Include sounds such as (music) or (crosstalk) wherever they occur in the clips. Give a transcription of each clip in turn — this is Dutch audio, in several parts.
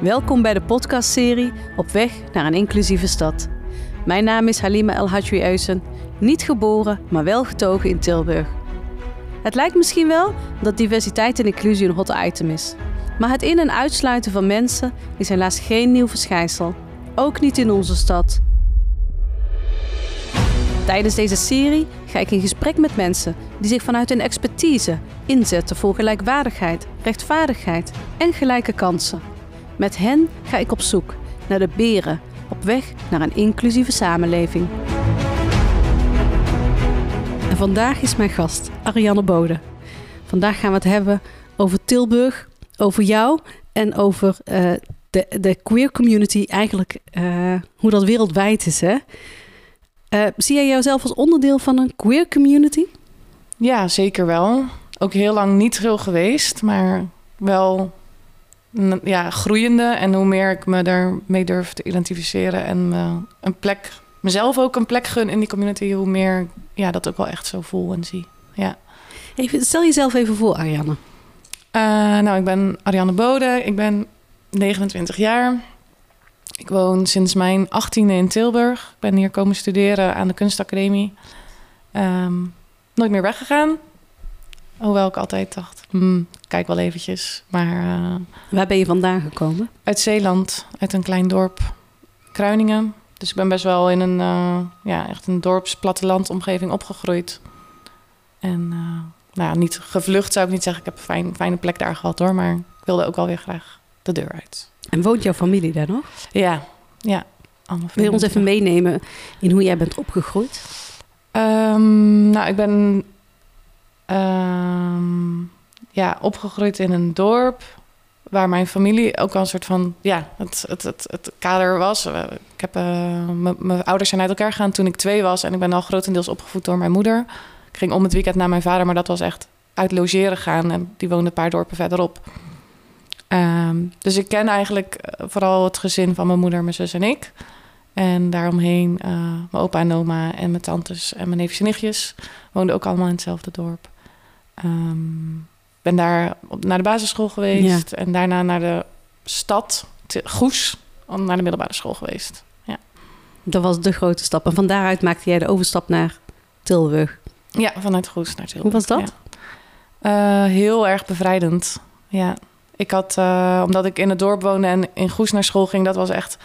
Welkom bij de podcastserie Op weg naar een inclusieve stad. Mijn naam is Halima El Hadji Eusen, niet geboren, maar wel getogen in Tilburg. Het lijkt misschien wel dat diversiteit en inclusie een hot item is. Maar het in- en uitsluiten van mensen is helaas geen nieuw verschijnsel. Ook niet in onze stad. Tijdens deze serie ga ik in gesprek met mensen die zich vanuit hun expertise inzetten voor gelijkwaardigheid, rechtvaardigheid en gelijke kansen. Met hen ga ik op zoek naar de beren op weg naar een inclusieve samenleving. En vandaag is mijn gast Ariane Bode. Vandaag gaan we het hebben over Tilburg, over jou en over uh, de, de queer community, eigenlijk uh, hoe dat wereldwijd is. Hè? Uh, zie jij jouzelf als onderdeel van een queer community? Ja, zeker wel. Ook heel lang niet heel geweest, maar wel ja, groeiende. En hoe meer ik me daarmee durf te identificeren en me een plek, mezelf ook een plek gun in die community, hoe meer ja, dat ook wel echt zo voel en zie. Ja. Even, stel jezelf even voor, Ariane. Uh, nou, ik ben Ariane Bode. Ik ben 29 jaar. Ik woon sinds mijn 18e in Tilburg. Ik ben hier komen studeren aan de kunstacademie. Um, nooit meer weggegaan. Hoewel ik altijd dacht, hmm, kijk wel eventjes. Maar, uh, Waar ben je vandaan gekomen? Uit Zeeland, uit een klein dorp, Kruiningen. Dus ik ben best wel in een, uh, ja, echt een dorps-plattelandomgeving opgegroeid. En uh, nou ja, niet gevlucht zou ik niet zeggen. Ik heb een fijn, fijne plek daar gehad hoor. Maar ik wilde ook wel weer graag de deur uit. En woont jouw familie daar nog? Ja, ja. Wil je ons even meenemen in hoe jij bent opgegroeid? Um, nou, ik ben um, ja, opgegroeid in een dorp waar mijn familie ook al een soort van ja, het, het, het, het kader was. Ik heb uh, mijn ouders zijn uit elkaar gegaan toen ik twee was en ik ben al grotendeels opgevoed door mijn moeder. Ik ging om het weekend naar mijn vader, maar dat was echt uit logeren gaan en die woonde een paar dorpen verderop. Um, dus ik ken eigenlijk vooral het gezin van mijn moeder, mijn zus en ik. En daaromheen mijn opa en oma en mijn tantes en mijn neefjes en nichtjes woonden ook allemaal in hetzelfde dorp. Um, ben daar naar de basisschool geweest ja. en daarna naar de stad, Goes, naar de middelbare school geweest. Ja. Dat was de grote stap. En van daaruit maakte jij de overstap naar Tilburg. Ja, vanuit Goes naar Tilburg. Hoe was dat? Ja. Uh, heel erg bevrijdend. Ja, ik had, uh, omdat ik in het dorp woonde en in Goes naar school ging, dat was echt.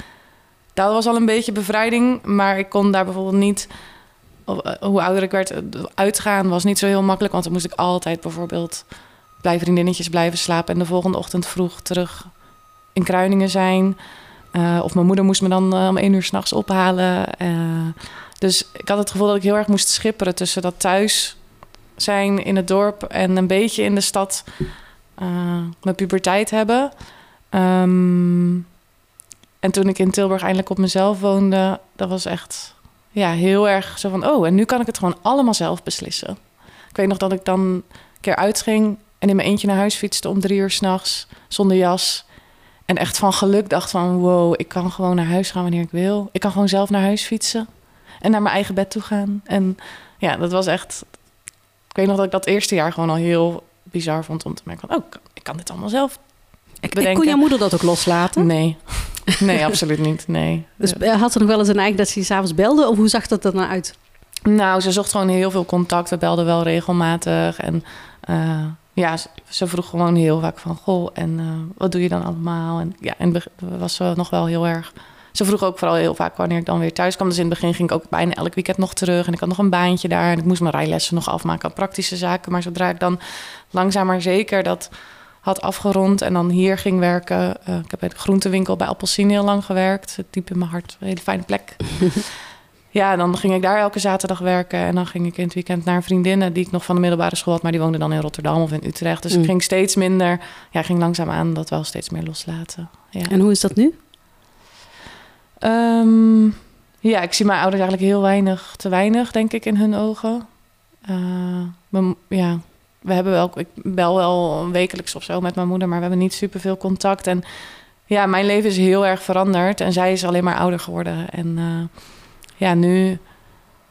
Dat was al een beetje bevrijding, maar ik kon daar bijvoorbeeld niet. Hoe ouder ik werd, uitgaan was niet zo heel makkelijk, want dan moest ik altijd bijvoorbeeld bij vriendinnetjes blijven slapen en de volgende ochtend vroeg terug in Kruiningen zijn. Uh, of mijn moeder moest me dan uh, om één uur s'nachts ophalen. Uh, dus ik had het gevoel dat ik heel erg moest schipperen tussen dat thuis zijn in het dorp en een beetje in de stad mijn puberteit hebben. Um, en toen ik in Tilburg eindelijk op mezelf woonde, dat was echt ja, heel erg zo van... oh, en nu kan ik het gewoon allemaal zelf beslissen. Ik weet nog dat ik dan een keer uitging en in mijn eentje naar huis fietste om drie uur s'nachts zonder jas. En echt van geluk dacht van wow, ik kan gewoon naar huis gaan wanneer ik wil. Ik kan gewoon zelf naar huis fietsen en naar mijn eigen bed toe gaan. En ja, dat was echt... Ik weet nog dat ik dat eerste jaar gewoon al heel bizar vond om te merken van... oh, ik kan dit allemaal zelf bedenken. Kon jouw moeder dat ook loslaten? Nee, (laughs) nee, absoluut niet, nee. Dus had ze nog wel eens een eigen dat ze je s'avonds belde? Of hoe zag dat er nou uit? Nou, ze zocht gewoon heel veel contact. We belden wel regelmatig en... Uh, ja, ze vroeg gewoon heel vaak van... Goh, en uh, wat doe je dan allemaal? En ja, en was nog wel heel erg... Ze vroeg ook vooral heel vaak wanneer ik dan weer thuis kwam. Dus in het begin ging ik ook bijna elk weekend nog terug. En ik had nog een baantje daar. En ik moest mijn rijlessen nog afmaken. Praktische zaken. Maar zodra ik dan langzaam maar zeker dat had afgerond... en dan hier ging werken... Uh, ik heb bij de groentewinkel bij Appelsien heel lang gewerkt. Diep in mijn hart. Een hele fijne plek. (laughs) ja, dan ging ik daar elke zaterdag werken. En dan ging ik in het weekend naar vriendinnen die ik nog van de middelbare school had. Maar die woonden dan in Rotterdam of in Utrecht. Dus mm. ik ging steeds minder. Ja, ging langzaam aan dat wel steeds meer loslaten. Ja. En hoe is dat nu? Um, ja, ik zie mijn ouders eigenlijk heel weinig, te weinig, denk ik, in hun ogen. Uh, mijn, ja, we hebben wel, ik bel wel wekelijks of zo met mijn moeder, maar we hebben niet super veel contact. En ja, mijn leven is heel erg veranderd en zij is alleen maar ouder geworden. En uh, ja, nu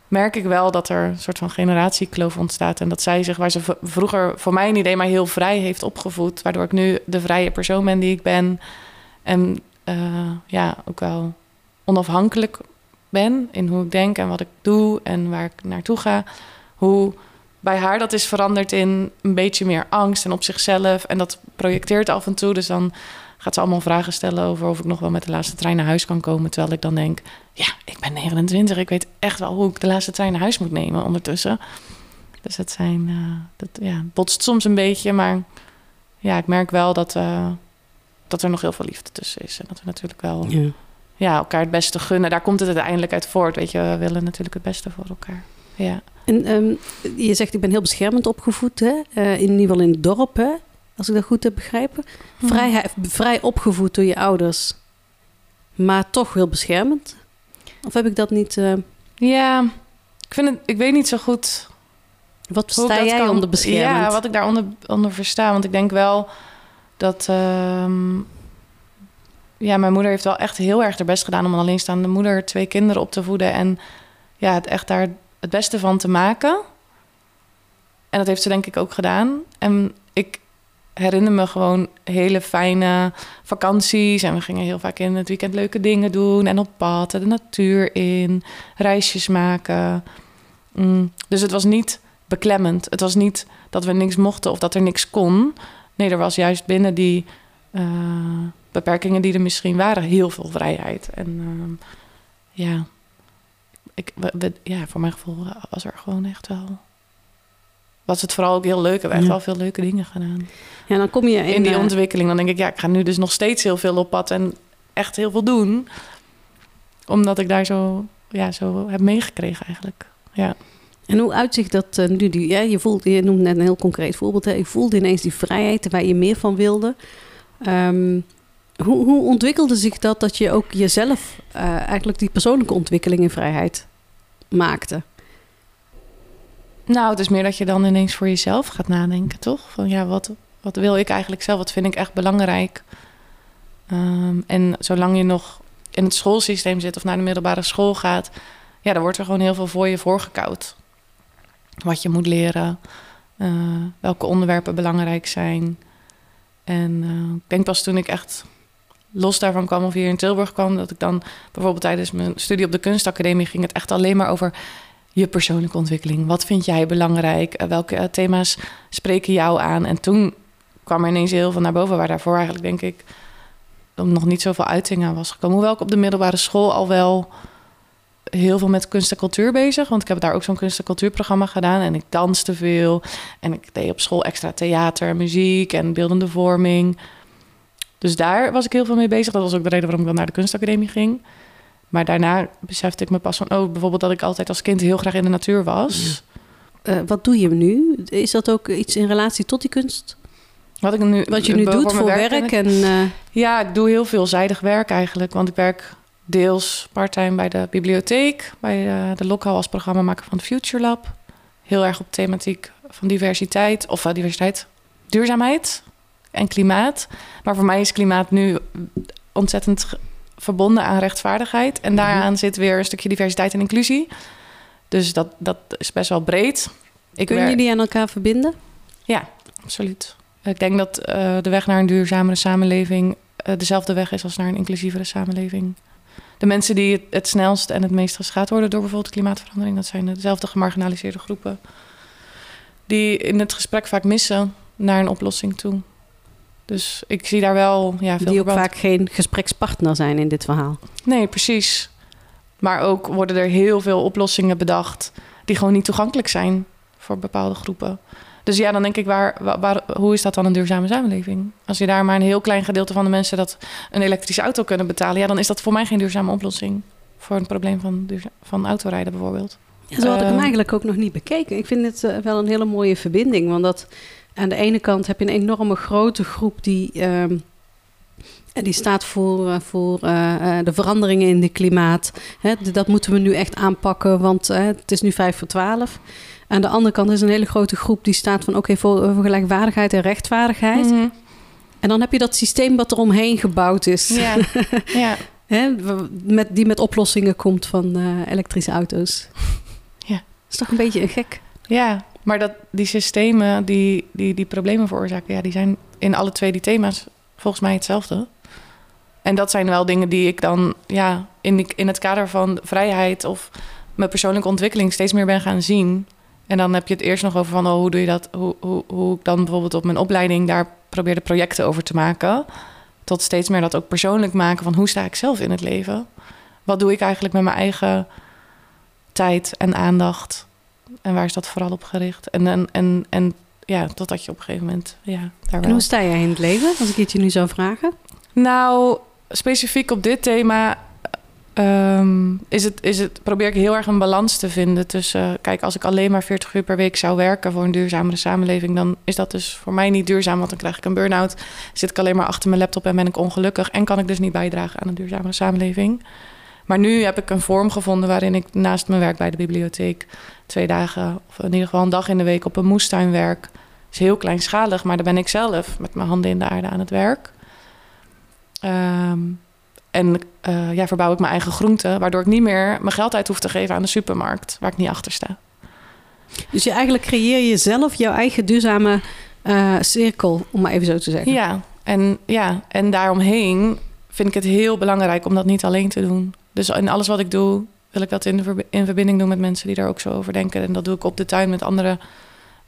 merk ik wel dat er een soort van generatiekloof ontstaat. En dat zij zich, waar ze vroeger voor mij een idee maar heel vrij heeft opgevoed. Waardoor ik nu de vrije persoon ben die ik ben. En eh, ja, ook wel onafhankelijk ben in hoe ik denk en wat ik doe en waar ik naartoe ga. Hoe bij haar dat is veranderd in een beetje meer angst en op zichzelf. En dat projecteert af en toe. Dus dan gaat ze allemaal vragen stellen over of ik nog wel met de laatste trein naar huis kan komen. Terwijl ik dan denk, ja, ik ben 29. Ik weet echt wel hoe ik de laatste trein naar huis moet nemen ondertussen. Dus dat zijn, uh, dat ja, botst soms een beetje. Maar ja, ik merk wel dat, uh, dat er nog heel veel liefde tussen is. En dat we natuurlijk wel ja. ja. elkaar het beste gunnen. Daar komt het uiteindelijk uit voort. Weet je, we willen natuurlijk het beste voor elkaar. Ja. En um, je zegt, ik ben heel beschermend opgevoed, hè? Uh, in ieder geval in het dorp, hè? Als ik dat goed heb begrepen. Vrij, vrij opgevoed door je ouders, maar toch heel beschermend. Of heb ik dat niet... Uh... Ja, ik, vind het, ik weet niet zo goed... Wat sta jij kan, onder beschermend? Ja, wat ik daaronder onder versta. Want ik denk wel dat... Uh, ja, mijn moeder heeft wel echt heel erg haar best gedaan... om een alleenstaande moeder twee kinderen op te voeden... en ja, het echt daar het beste van te maken. En dat heeft ze denk ik ook gedaan. En ik herinner me gewoon hele fijne vakanties. En we gingen heel vaak in het weekend leuke dingen doen. En op pad, de natuur in, reisjes maken. Mm. Dus het was niet beklemmend. Het was niet dat we niks mochten of dat er niks kon. Nee, er was juist binnen die uh, beperkingen die er misschien waren heel veel vrijheid. En uh, ja, ik, ja, voor mijn gevoel was er gewoon echt wel was het vooral ook heel leuk. We hebben echt wel veel leuke dingen gedaan. Ja, dan kom je in, in die ontwikkeling. Dan denk ik, ja, ik ga nu dus nog steeds heel veel op pad en echt heel veel doen. Omdat ik daar zo, ja, zo heb meegekregen eigenlijk. Ja. En hoe uitzicht dat uh, nu? Die, ja, je, voelt, je noemt net een heel concreet voorbeeld. Hè? Je voelde ineens die vrijheid waar je meer van wilde. Um, hoe, hoe ontwikkelde zich dat dat je ook jezelf uh, eigenlijk die persoonlijke ontwikkeling in vrijheid maakte? Nou, het is meer dat je dan ineens voor jezelf gaat nadenken, toch? Van ja, wat, wat wil ik eigenlijk zelf? Wat vind ik echt belangrijk? Um, en zolang je nog in het schoolsysteem zit of naar de middelbare school gaat, ja, dan wordt er gewoon heel veel voor je voorgekoud. Wat je moet leren, uh, welke onderwerpen belangrijk zijn. En uh, ik denk pas toen ik echt los daarvan kwam of hier in Tilburg kwam, dat ik dan bijvoorbeeld tijdens mijn studie op de kunstacademie ging het echt alleen maar over je persoonlijke ontwikkeling. Wat vind jij belangrijk? Eh, welke eh, thema's spreken jou aan? En toen kwam er ineens heel veel naar boven, waar daarvoor eigenlijk denk ik nog niet zoveel uiting aan was gekomen. Hoewel ik op de middelbare school al wel heel veel met kunst en cultuur bezig. Want ik heb daar ook zo'n kunst en cultuurprogramma gedaan. En ik danste veel. En ik deed op school extra theater, muziek en beeldende vorming. Dus daar was ik heel veel mee bezig. Dat was ook de reden waarom ik dan naar de kunstacademie ging. Maar daarna besefte ik me pas van, oh, bijvoorbeeld dat ik altijd als kind heel graag in de natuur was. Uh, wat doe je nu? Is dat ook iets in relatie tot die kunst? Wat, ik nu, wat je nu doet voor werk? werk en, uh... Ja, ik doe heel veelzijdig werk eigenlijk. Want ik werk deels parttime bij de bibliotheek, bij de, de lokaal als programmamaker van Future Lab. Heel erg op thematiek van diversiteit, of uh, diversiteit, duurzaamheid en klimaat. Maar voor mij is klimaat nu ontzettend verbonden aan rechtvaardigheid. En mhm. daaraan zit weer een stukje diversiteit en inclusie. Dus dat, dat is best wel breed. Ik Kun je die aan elkaar verbinden? Ja, absoluut. Ik denk dat uh, de weg naar een duurzamere samenleving uh, dezelfde weg is als naar een inclusievere samenleving. De mensen die het, het, snelst en het meest geschaad worden door bijvoorbeeld klimaatverandering, dat zijn dezelfde gemarginaliseerde groepen. Die in het gesprek vaak missen naar een oplossing toe. Dus ik zie daar wel ja, veel Die ook vaak geen gesprekspartner zijn in dit verhaal. Nee, precies. Maar ook worden er heel veel oplossingen bedacht... die gewoon niet toegankelijk zijn voor bepaalde groepen. Dus ja, dan denk ik, waar, waar, hoe is dat dan een duurzame samenleving? Als je daar maar een heel klein gedeelte van de mensen... dat een elektrische auto kunnen betalen... ja, dan is dat voor mij geen duurzame oplossing... voor een probleem van, van autorijden bijvoorbeeld. Ja, zo had ik hem ehm, eigenlijk ook nog niet bekeken. Ik vind het eh, wel een hele mooie verbinding, want dat aan de ene kant heb je een enorme grote groep die, uh, die staat voor, uh, voor uh, de veranderingen in het klimaat. Hè, dat moeten we nu echt aanpakken, want het is nu vijf voor twaalf. Aan de andere kant is een hele grote groep die staat van oké voor, voor, gelijkwaardigheid en rechtvaardigheid. Mm -hmm. En dan heb je dat systeem wat er omheen gebouwd is. Ja. (laughs) ja. Hè, met, die met oplossingen komt van elektrische auto's. Ja. Dat is toch een beetje een gek. Ja, maar dat die systemen die, die die problemen veroorzaken, ja, die zijn in alle twee die thema's volgens mij hetzelfde. En dat zijn wel dingen die ik dan ja, in, in het kader van vrijheid of mijn persoonlijke ontwikkeling steeds meer ben gaan zien. En dan heb je het eerst nog over van oh, hoe doe je dat? Hoe, hoe, hoe ik dan bijvoorbeeld op mijn opleiding daar probeerde projecten over te maken. Tot steeds meer dat ook persoonlijk maken van hoe sta ik zelf in het leven? Wat doe ik eigenlijk met mijn eigen tijd en aandacht? En waar is dat vooral op gericht? En, en, en, en ja, totdat je op een gegeven moment ja, daar. En hoe sta jij in het leven, als ik het je nu zou vragen? Nou, specifiek op dit thema um, is het, is het, probeer ik heel erg een balans te vinden tussen... Kijk, als ik alleen maar 40 uur per week zou werken voor een duurzamere samenleving... dan is dat dus voor mij niet duurzaam, want dan krijg ik een burn-out. Zit ik alleen maar achter mijn laptop en ben ik ongelukkig... en kan ik dus niet bijdragen aan een duurzamere samenleving. Maar nu heb ik een vorm gevonden waarin ik naast mijn werk bij de bibliotheek... twee dagen, of in ieder geval een dag in de week op een moestuin werk... is heel kleinschalig, maar daar ben ik zelf met mijn handen in de aarde aan het werk... Um, en uh, ja, verbouw ik mijn eigen groenten, waardoor ik niet meer mijn geld uit hoef te geven aan de supermarkt, waar ik niet achter sta. Dus je eigenlijk creëer je zelf jouw eigen duurzame uh, cirkel, om maar even zo te zeggen. Ja, en, ja, en daaromheen vind ik het heel belangrijk om dat niet alleen te doen. Dus in alles wat ik doe, wil ik dat in, in verbinding doen met mensen die daar ook zo over denken. En dat doe ik op de tuin met andere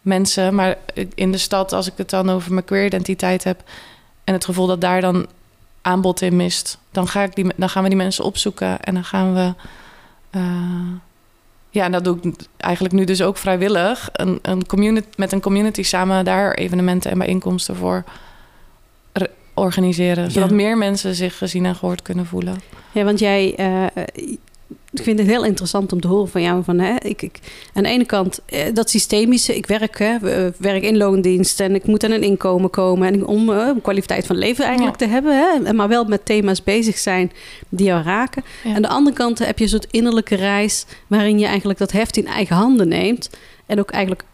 mensen. Maar in de stad, als ik het dan over mijn queer identiteit heb en het gevoel dat daar dan aanbod in mist, dan, ga ik die, dan gaan we die mensen opzoeken en dan gaan we. Uh, ja, en dat doe ik eigenlijk nu dus ook vrijwillig. Een, een community, met een community samen daar evenementen en bijeenkomsten voor organiseren. Zodat meer mensen zich gezien en gehoord kunnen voelen. Ja, want jij, uh, ik vind het heel interessant om te horen van jou. Van, hè, ik, ik, aan de ene kant eh, dat systemische. Ik werk, hè, werk in loondienst en ik moet aan een inkomen komen. En om uh, kwaliteit van leven eigenlijk te hebben. Hè, maar wel met thema's bezig zijn die jou raken. Ja. Aan de andere kant heb je een soort innerlijke reis... waarin je eigenlijk dat heft in eigen handen neemt. En ook eigenlijk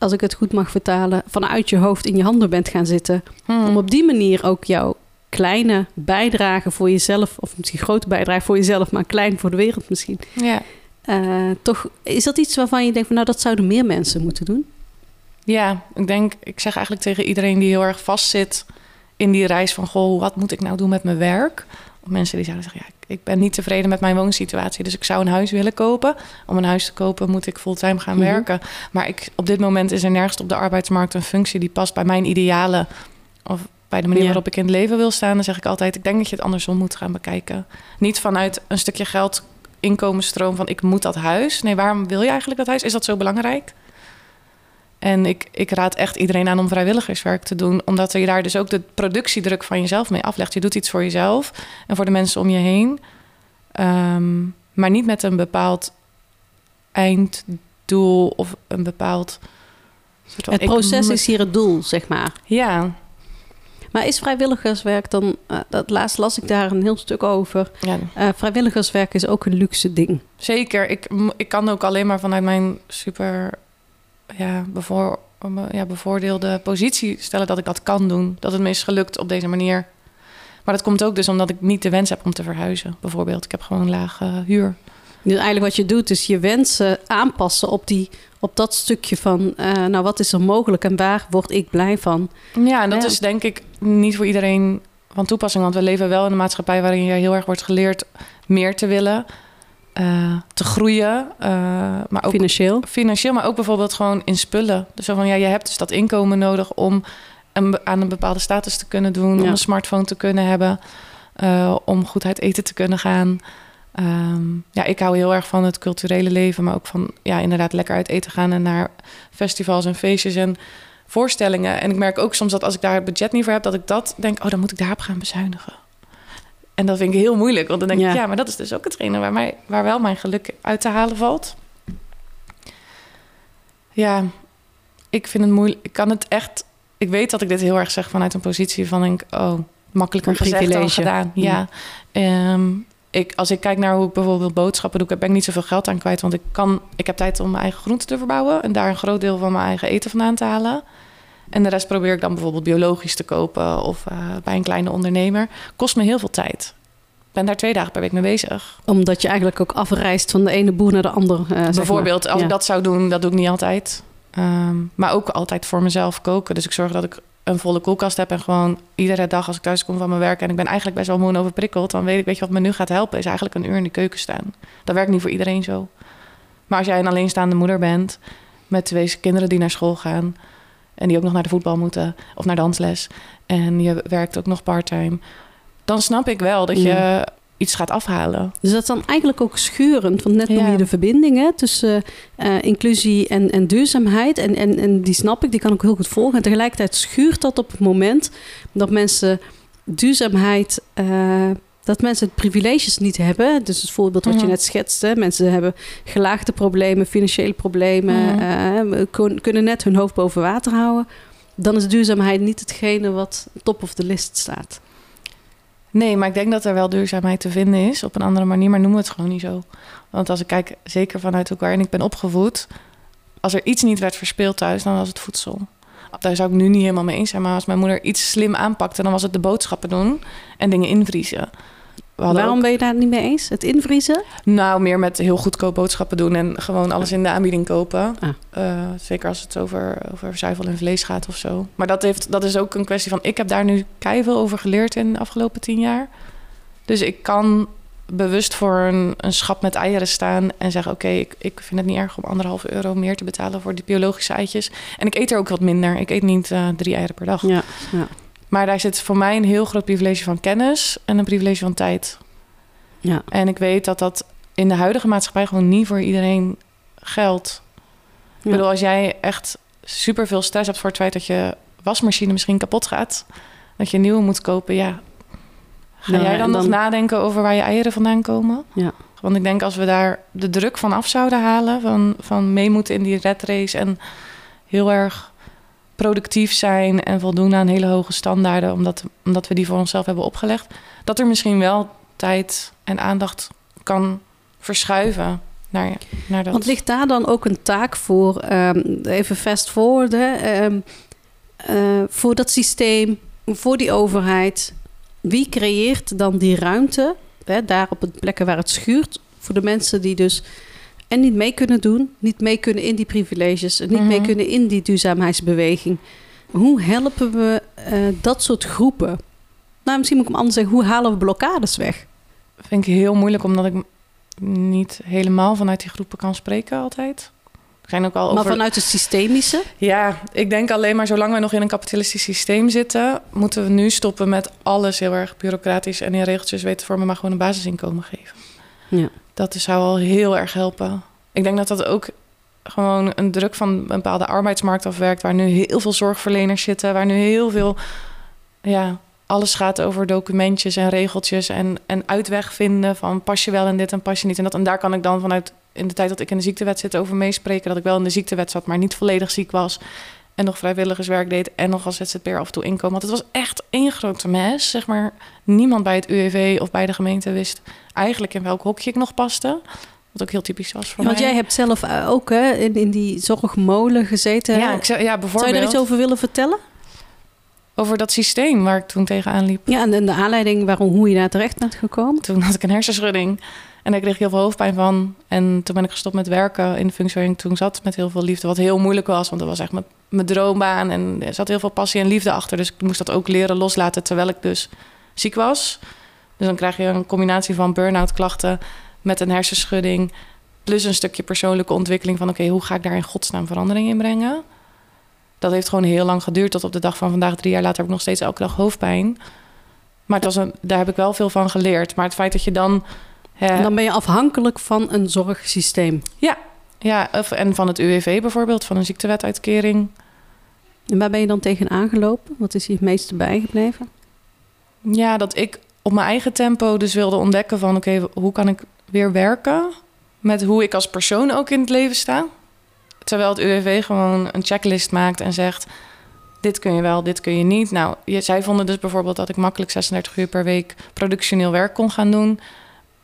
als ik het goed mag vertalen, vanuit je hoofd in je handen bent gaan zitten. Hmm. Om op die manier ook jouw kleine bijdrage voor jezelf, of misschien grote bijdrage voor jezelf, maar klein voor de wereld misschien. Ja. Uh, toch is dat iets waarvan je denkt van nou dat zouden meer mensen moeten doen? Ja, ik denk, ik zeg eigenlijk tegen iedereen die heel erg vastzit in die reis van goh, wat moet ik nou doen met mijn werk? Of mensen die zouden zeggen, ja, ik ben niet tevreden met mijn woonsituatie, dus ik zou een huis willen kopen. Om een huis te kopen moet ik fulltime gaan mm -hmm. werken. Maar ik, op dit moment is er nergens op de arbeidsmarkt een functie die past bij mijn idealen. Of bij de manier waarop ik in het leven wil staan, dan zeg ik altijd: ik denk dat je het andersom moet gaan bekijken. Niet vanuit een stukje geld, inkomensstroom van ik moet dat huis. Nee, waarom wil je eigenlijk dat huis? Is dat zo belangrijk? En ik, ik raad echt iedereen aan om vrijwilligerswerk te doen, omdat je daar dus ook de productiedruk van jezelf mee aflegt. Je doet iets voor jezelf en voor de mensen om je heen, um, maar niet met een bepaald einddoel of een bepaald. Soort van, het proces is hier het doel, zeg maar. Ja, maar is vrijwilligerswerk dan, uh, dat laatst las ik daar een heel stuk over. Ja. Uh, vrijwilligerswerk is ook een luxe ding. Zeker. Ik, ik kan ook alleen maar vanuit mijn super ja, bevoor, ja, bevoordeelde positie stellen dat ik dat kan doen. Dat het me is gelukt op deze manier. Maar dat komt ook dus omdat ik niet de wens heb om te verhuizen, bijvoorbeeld. Ik heb gewoon een lage huur. Dus eigenlijk wat je doet, is je wensen aanpassen op, die, op dat stukje van... Uh, nou, wat is er mogelijk en waar word ik blij van? Ja, en dat ja. is denk ik niet voor iedereen van toepassing. Want we leven wel in een maatschappij waarin je heel erg wordt geleerd meer te willen... Uh, te groeien. Uh, maar ook financieel. Financieel, maar ook bijvoorbeeld gewoon in spullen. Dus zo van ja, je hebt dus dat inkomen nodig om een, aan een bepaalde status te kunnen doen, ja. om een smartphone te kunnen hebben, uh, om goed uit eten te kunnen gaan. Um, ja, ik hou heel erg van het culturele leven, maar ook van ja, inderdaad lekker uit eten gaan en naar festivals en feestjes en voorstellingen. En ik merk ook soms dat als ik daar het budget niet voor heb, dat ik dat denk, oh, dan moet ik daarop gaan bezuinigen. En dat vind ik heel moeilijk, want dan denk ja. ik, ja, maar dat is dus ook hetgene waar, mij, waar wel mijn geluk uit te halen valt. Ja, ik vind het moeilijk. Ik kan het echt. Ik weet dat ik dit heel erg zeg vanuit een positie van denk, oh, makkelijker gezegd dan gedaan. Ja. ja. Um, ik, als ik kijk naar hoe ik bijvoorbeeld boodschappen doe, heb ik niet zoveel geld aan kwijt. Want ik, kan, ik heb tijd om mijn eigen groenten te verbouwen en daar een groot deel van mijn eigen eten vandaan te halen. En de rest probeer ik dan bijvoorbeeld biologisch te kopen of uh, bij een kleine ondernemer. Kost me heel veel tijd. Ik ben daar twee dagen per week mee bezig. Omdat je eigenlijk ook afreist van de ene boer naar de andere. Uh, bijvoorbeeld, als ja. ik dat zou doen, dat doe ik niet altijd. Um, maar ook altijd voor mezelf koken. Dus ik zorg dat ik een volle koelkast heb en gewoon iedere dag als ik thuis kom van mijn werk en ik ben eigenlijk best wel moe en overprikkeld, dan weet ik, weet je wat me nu gaat helpen, is eigenlijk een uur in de keuken staan. Dat werkt niet voor iedereen zo. Maar als jij een alleenstaande moeder bent met twee kinderen die naar school gaan en die ook nog naar de voetbal moeten of naar dansles en je werkt ook nog parttime, dan snap ik wel dat je Ja. iets gaat afhalen. Dus dat is dan eigenlijk ook schurend. Want net noem Ja. je de verbinding hè, tussen eh, inclusie en, en duurzaamheid. En, en, en die snap ik, die kan ik heel goed volgen. En tegelijkertijd schuurt dat op het moment dat mensen duurzaamheid... eh, dat mensen het privileges niet hebben. Dus het voorbeeld wat je Mhm. net schetste. Mensen hebben gelaagde problemen, financiële problemen. Mhm. eh, kun- kunnen net hun hoofd boven water houden. Dan is duurzaamheid niet hetgene wat top of de list staat. Nee, maar ik denk dat er wel duurzaamheid te vinden is op een andere manier, maar noemen we het gewoon niet zo. Want als ik kijk, zeker vanuit hoe waarin ik ben opgevoed, als er iets niet werd verspeeld thuis, dan was het voedsel. Daar zou ik nu niet helemaal mee eens zijn, maar als mijn moeder iets slim aanpakte, dan was het de boodschappen doen en dingen invriezen. Waarom ook- ben je daar niet mee eens? Het invriezen? nou, meer met heel goedkoop boodschappen doen en gewoon alles in de aanbieding kopen. Ah. Eh, zeker als het over, over zuivel en vlees gaat of zo. Maar dat, heeft, dat is ook een kwestie van... Ik heb daar nu keihard over geleerd in de afgelopen tien jaar. Dus ik kan bewust voor een, een schap met eieren staan en zeggen... oké, ik, ik vind het niet erg om anderhalf euro meer te betalen voor die biologische eitjes. En ik eet er ook wat minder. Ik eet niet eh, drie eieren per dag. Ja, ja. Maar daar zit voor mij een heel groot privilege van kennis en een privilege van tijd. Ja. En ik weet dat dat in de huidige maatschappij gewoon niet voor iedereen geldt. Ik bedoel, als jij echt super veel stress hebt voor het feit dat je wasmachine misschien kapot gaat, dat je een nieuwe moet kopen, ja. Ga Ja, jij dan, nog nadenken over waar je eieren vandaan komen? Ja. Want ik denk als we daar de druk van af zouden halen, van, van mee moeten in die red race en heel erg productief zijn en voldoen aan hele hoge standaarden, omdat, omdat we die voor onszelf hebben opgelegd, dat er misschien wel tijd en aandacht kan verschuiven naar, naar dat. Want ligt daar dan ook een taak voor, ehm, even fast forward, hè, eh, voor dat systeem, voor die overheid? Wie creëert dan die ruimte, hè, daar op de plekken waar het schuurt, voor de mensen die dus en niet mee kunnen doen, niet mee kunnen in die privileges, en niet mee Mhm. kunnen in die duurzaamheidsbeweging? Hoe helpen we eh, dat soort groepen? Nou, misschien moet ik hem anders zeggen, hoe halen we blokkades weg? vind ik heel moeilijk, omdat ik niet helemaal vanuit die groepen kan spreken altijd. Zijn ook al Maar over... vanuit het systemische? Ja, ik denk alleen maar zolang we nog in een kapitalistisch systeem zitten, moeten we nu stoppen met alles heel erg bureaucratisch en in regeltjes weten te vormen, maar gewoon een basisinkomen geven. Ja. Dat zou al heel erg helpen. Ik denk dat dat ook gewoon een druk van een bepaalde arbeidsmarkt afwerkt, waar nu heel veel zorgverleners zitten, waar nu heel veel, ja, alles gaat over documentjes en regeltjes en, en uitweg vinden van pas je wel in dit en pas je niet in dat. En daar kan ik dan vanuit in de tijd dat ik in de ziektewet zit over meespreken, dat ik wel in de ziektewet zat, maar niet volledig ziek was en nog vrijwilligerswerk deed en nog als ZZP'er af en toe inkomen. Want het was echt één grote mes, zeg maar. Niemand bij het UWV of bij de gemeente wist eigenlijk in welk hokje ik nog paste. Wat ook heel typisch was voor Ja, want mij. jij hebt zelf eh, ook hè, in, in die zorgmolen gezeten. ja, ik ja, Zou bijvoorbeeld je er iets over willen vertellen? Over dat systeem waar ik toen tegenaan liep. Ja, en, de aanleiding waarom hoe je daar terecht bent gekomen? Toen had ik een hersenschudding en daar kreeg ik heel veel hoofdpijn van. En toen ben ik gestopt met werken in de functie waarin ik toen zat met heel veel liefde. Wat heel moeilijk was, want dat was echt mijn, mijn droombaan. En er zat heel veel passie en liefde achter. Dus ik moest dat ook leren loslaten terwijl ik dus ziek was. Dus dan krijg je een combinatie van burn-out klachten met een hersenschudding. Plus een stukje persoonlijke ontwikkeling van... oké, hoe ga ik daar in godsnaam verandering in brengen? Dat heeft gewoon heel lang geduurd. Tot op de dag van vandaag, drie jaar later, heb ik nog steeds elke dag hoofdpijn. Maar het was een, daar heb ik wel veel van geleerd. Maar het feit dat je dan... hè, En dan ben je afhankelijk van een zorgsysteem. ja, of, en van het UWV bijvoorbeeld, van een ziektewetuitkering. En waar ben je dan tegen aangelopen? Wat is je het meeste bijgebleven? Ja, dat ik op mijn eigen tempo dus wilde ontdekken van... oké, hoe kan ik weer werken met hoe ik als persoon ook in het leven sta? Terwijl het UWV gewoon een checklist maakt en zegt... dit kun je wel, dit kun je niet. Nou, je, zij vonden dus bijvoorbeeld dat ik makkelijk 36 uur per week... productioneel werk kon gaan doen.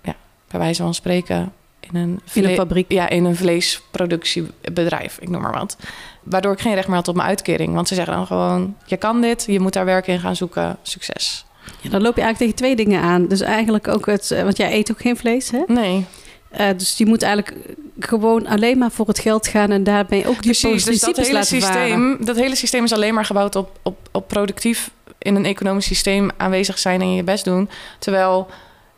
Ja, bij wijze van spreken in een, In een vle- fabriek. Ja, in een vleesproductiebedrijf, ik noem maar wat. Waardoor ik geen recht meer had op mijn uitkering. Want ze zeggen dan gewoon, je kan dit, je moet daar werk in gaan zoeken, succes. Ja, dan loop je eigenlijk tegen twee dingen aan. Dus eigenlijk ook het... eh, Want jij eet ook geen vlees, hè? Nee, Eh, dus je moet eigenlijk gewoon alleen maar voor het geld gaan... en daarmee ook die precies. Dus dat hele, laten varen. systeem, dat hele systeem is alleen maar gebouwd op, op, op productief in een economisch systeem aanwezig zijn en je best doen. Terwijl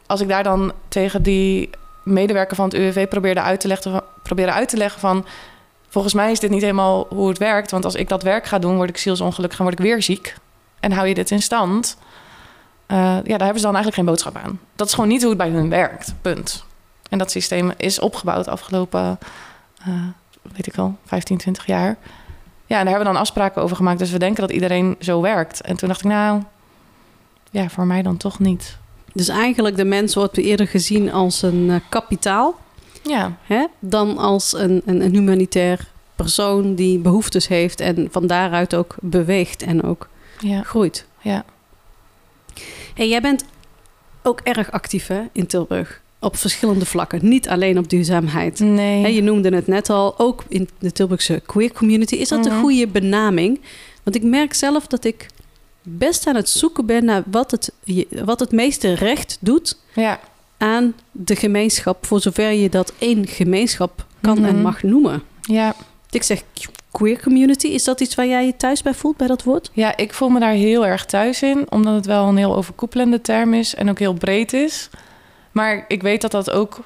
als ik daar dan tegen die medewerker van het UWV probeerde uit te leggen, probeerde uit te leggen van volgens mij is dit niet helemaal hoe het werkt. Want als ik dat werk ga doen, word ik zielsongelukkig en word ik weer ziek. En hou je dit in stand? Uh, ja, daar hebben ze dan eigenlijk geen boodschap aan. Dat is gewoon niet hoe het bij hun werkt. Punt. En dat systeem is opgebouwd de afgelopen, uh, weet ik al, 15, 20 jaar. Ja, en daar hebben we dan afspraken over gemaakt. Dus we denken dat iedereen zo werkt. En toen dacht ik, nou, ja, voor mij dan toch niet. Dus eigenlijk de mens wordt eerder gezien als een uh, kapitaal. Ja. Hè, dan als een, een, een, humanitair persoon die behoeftes heeft en van daaruit ook beweegt en ook ja. groeit. Ja. En jij bent ook erg actief hè, in Tilburg. Op verschillende vlakken. Niet alleen op duurzaamheid. Nee. je noemde het net al, ook in de Tilburgse queer community. Is dat een Mhm. goede benaming? Want ik merk zelf dat ik best aan het zoeken ben naar wat het, wat het meeste recht doet Ja. aan de gemeenschap. Voor zover je dat één gemeenschap kan en Mhm. mag noemen. Ja. Ik zeg queer community. Is dat iets waar jij je thuis bij voelt, bij dat woord? Ja, ik voel me daar heel erg thuis in, omdat het wel een heel overkoepelende term is en ook heel breed is. Maar ik weet dat dat ook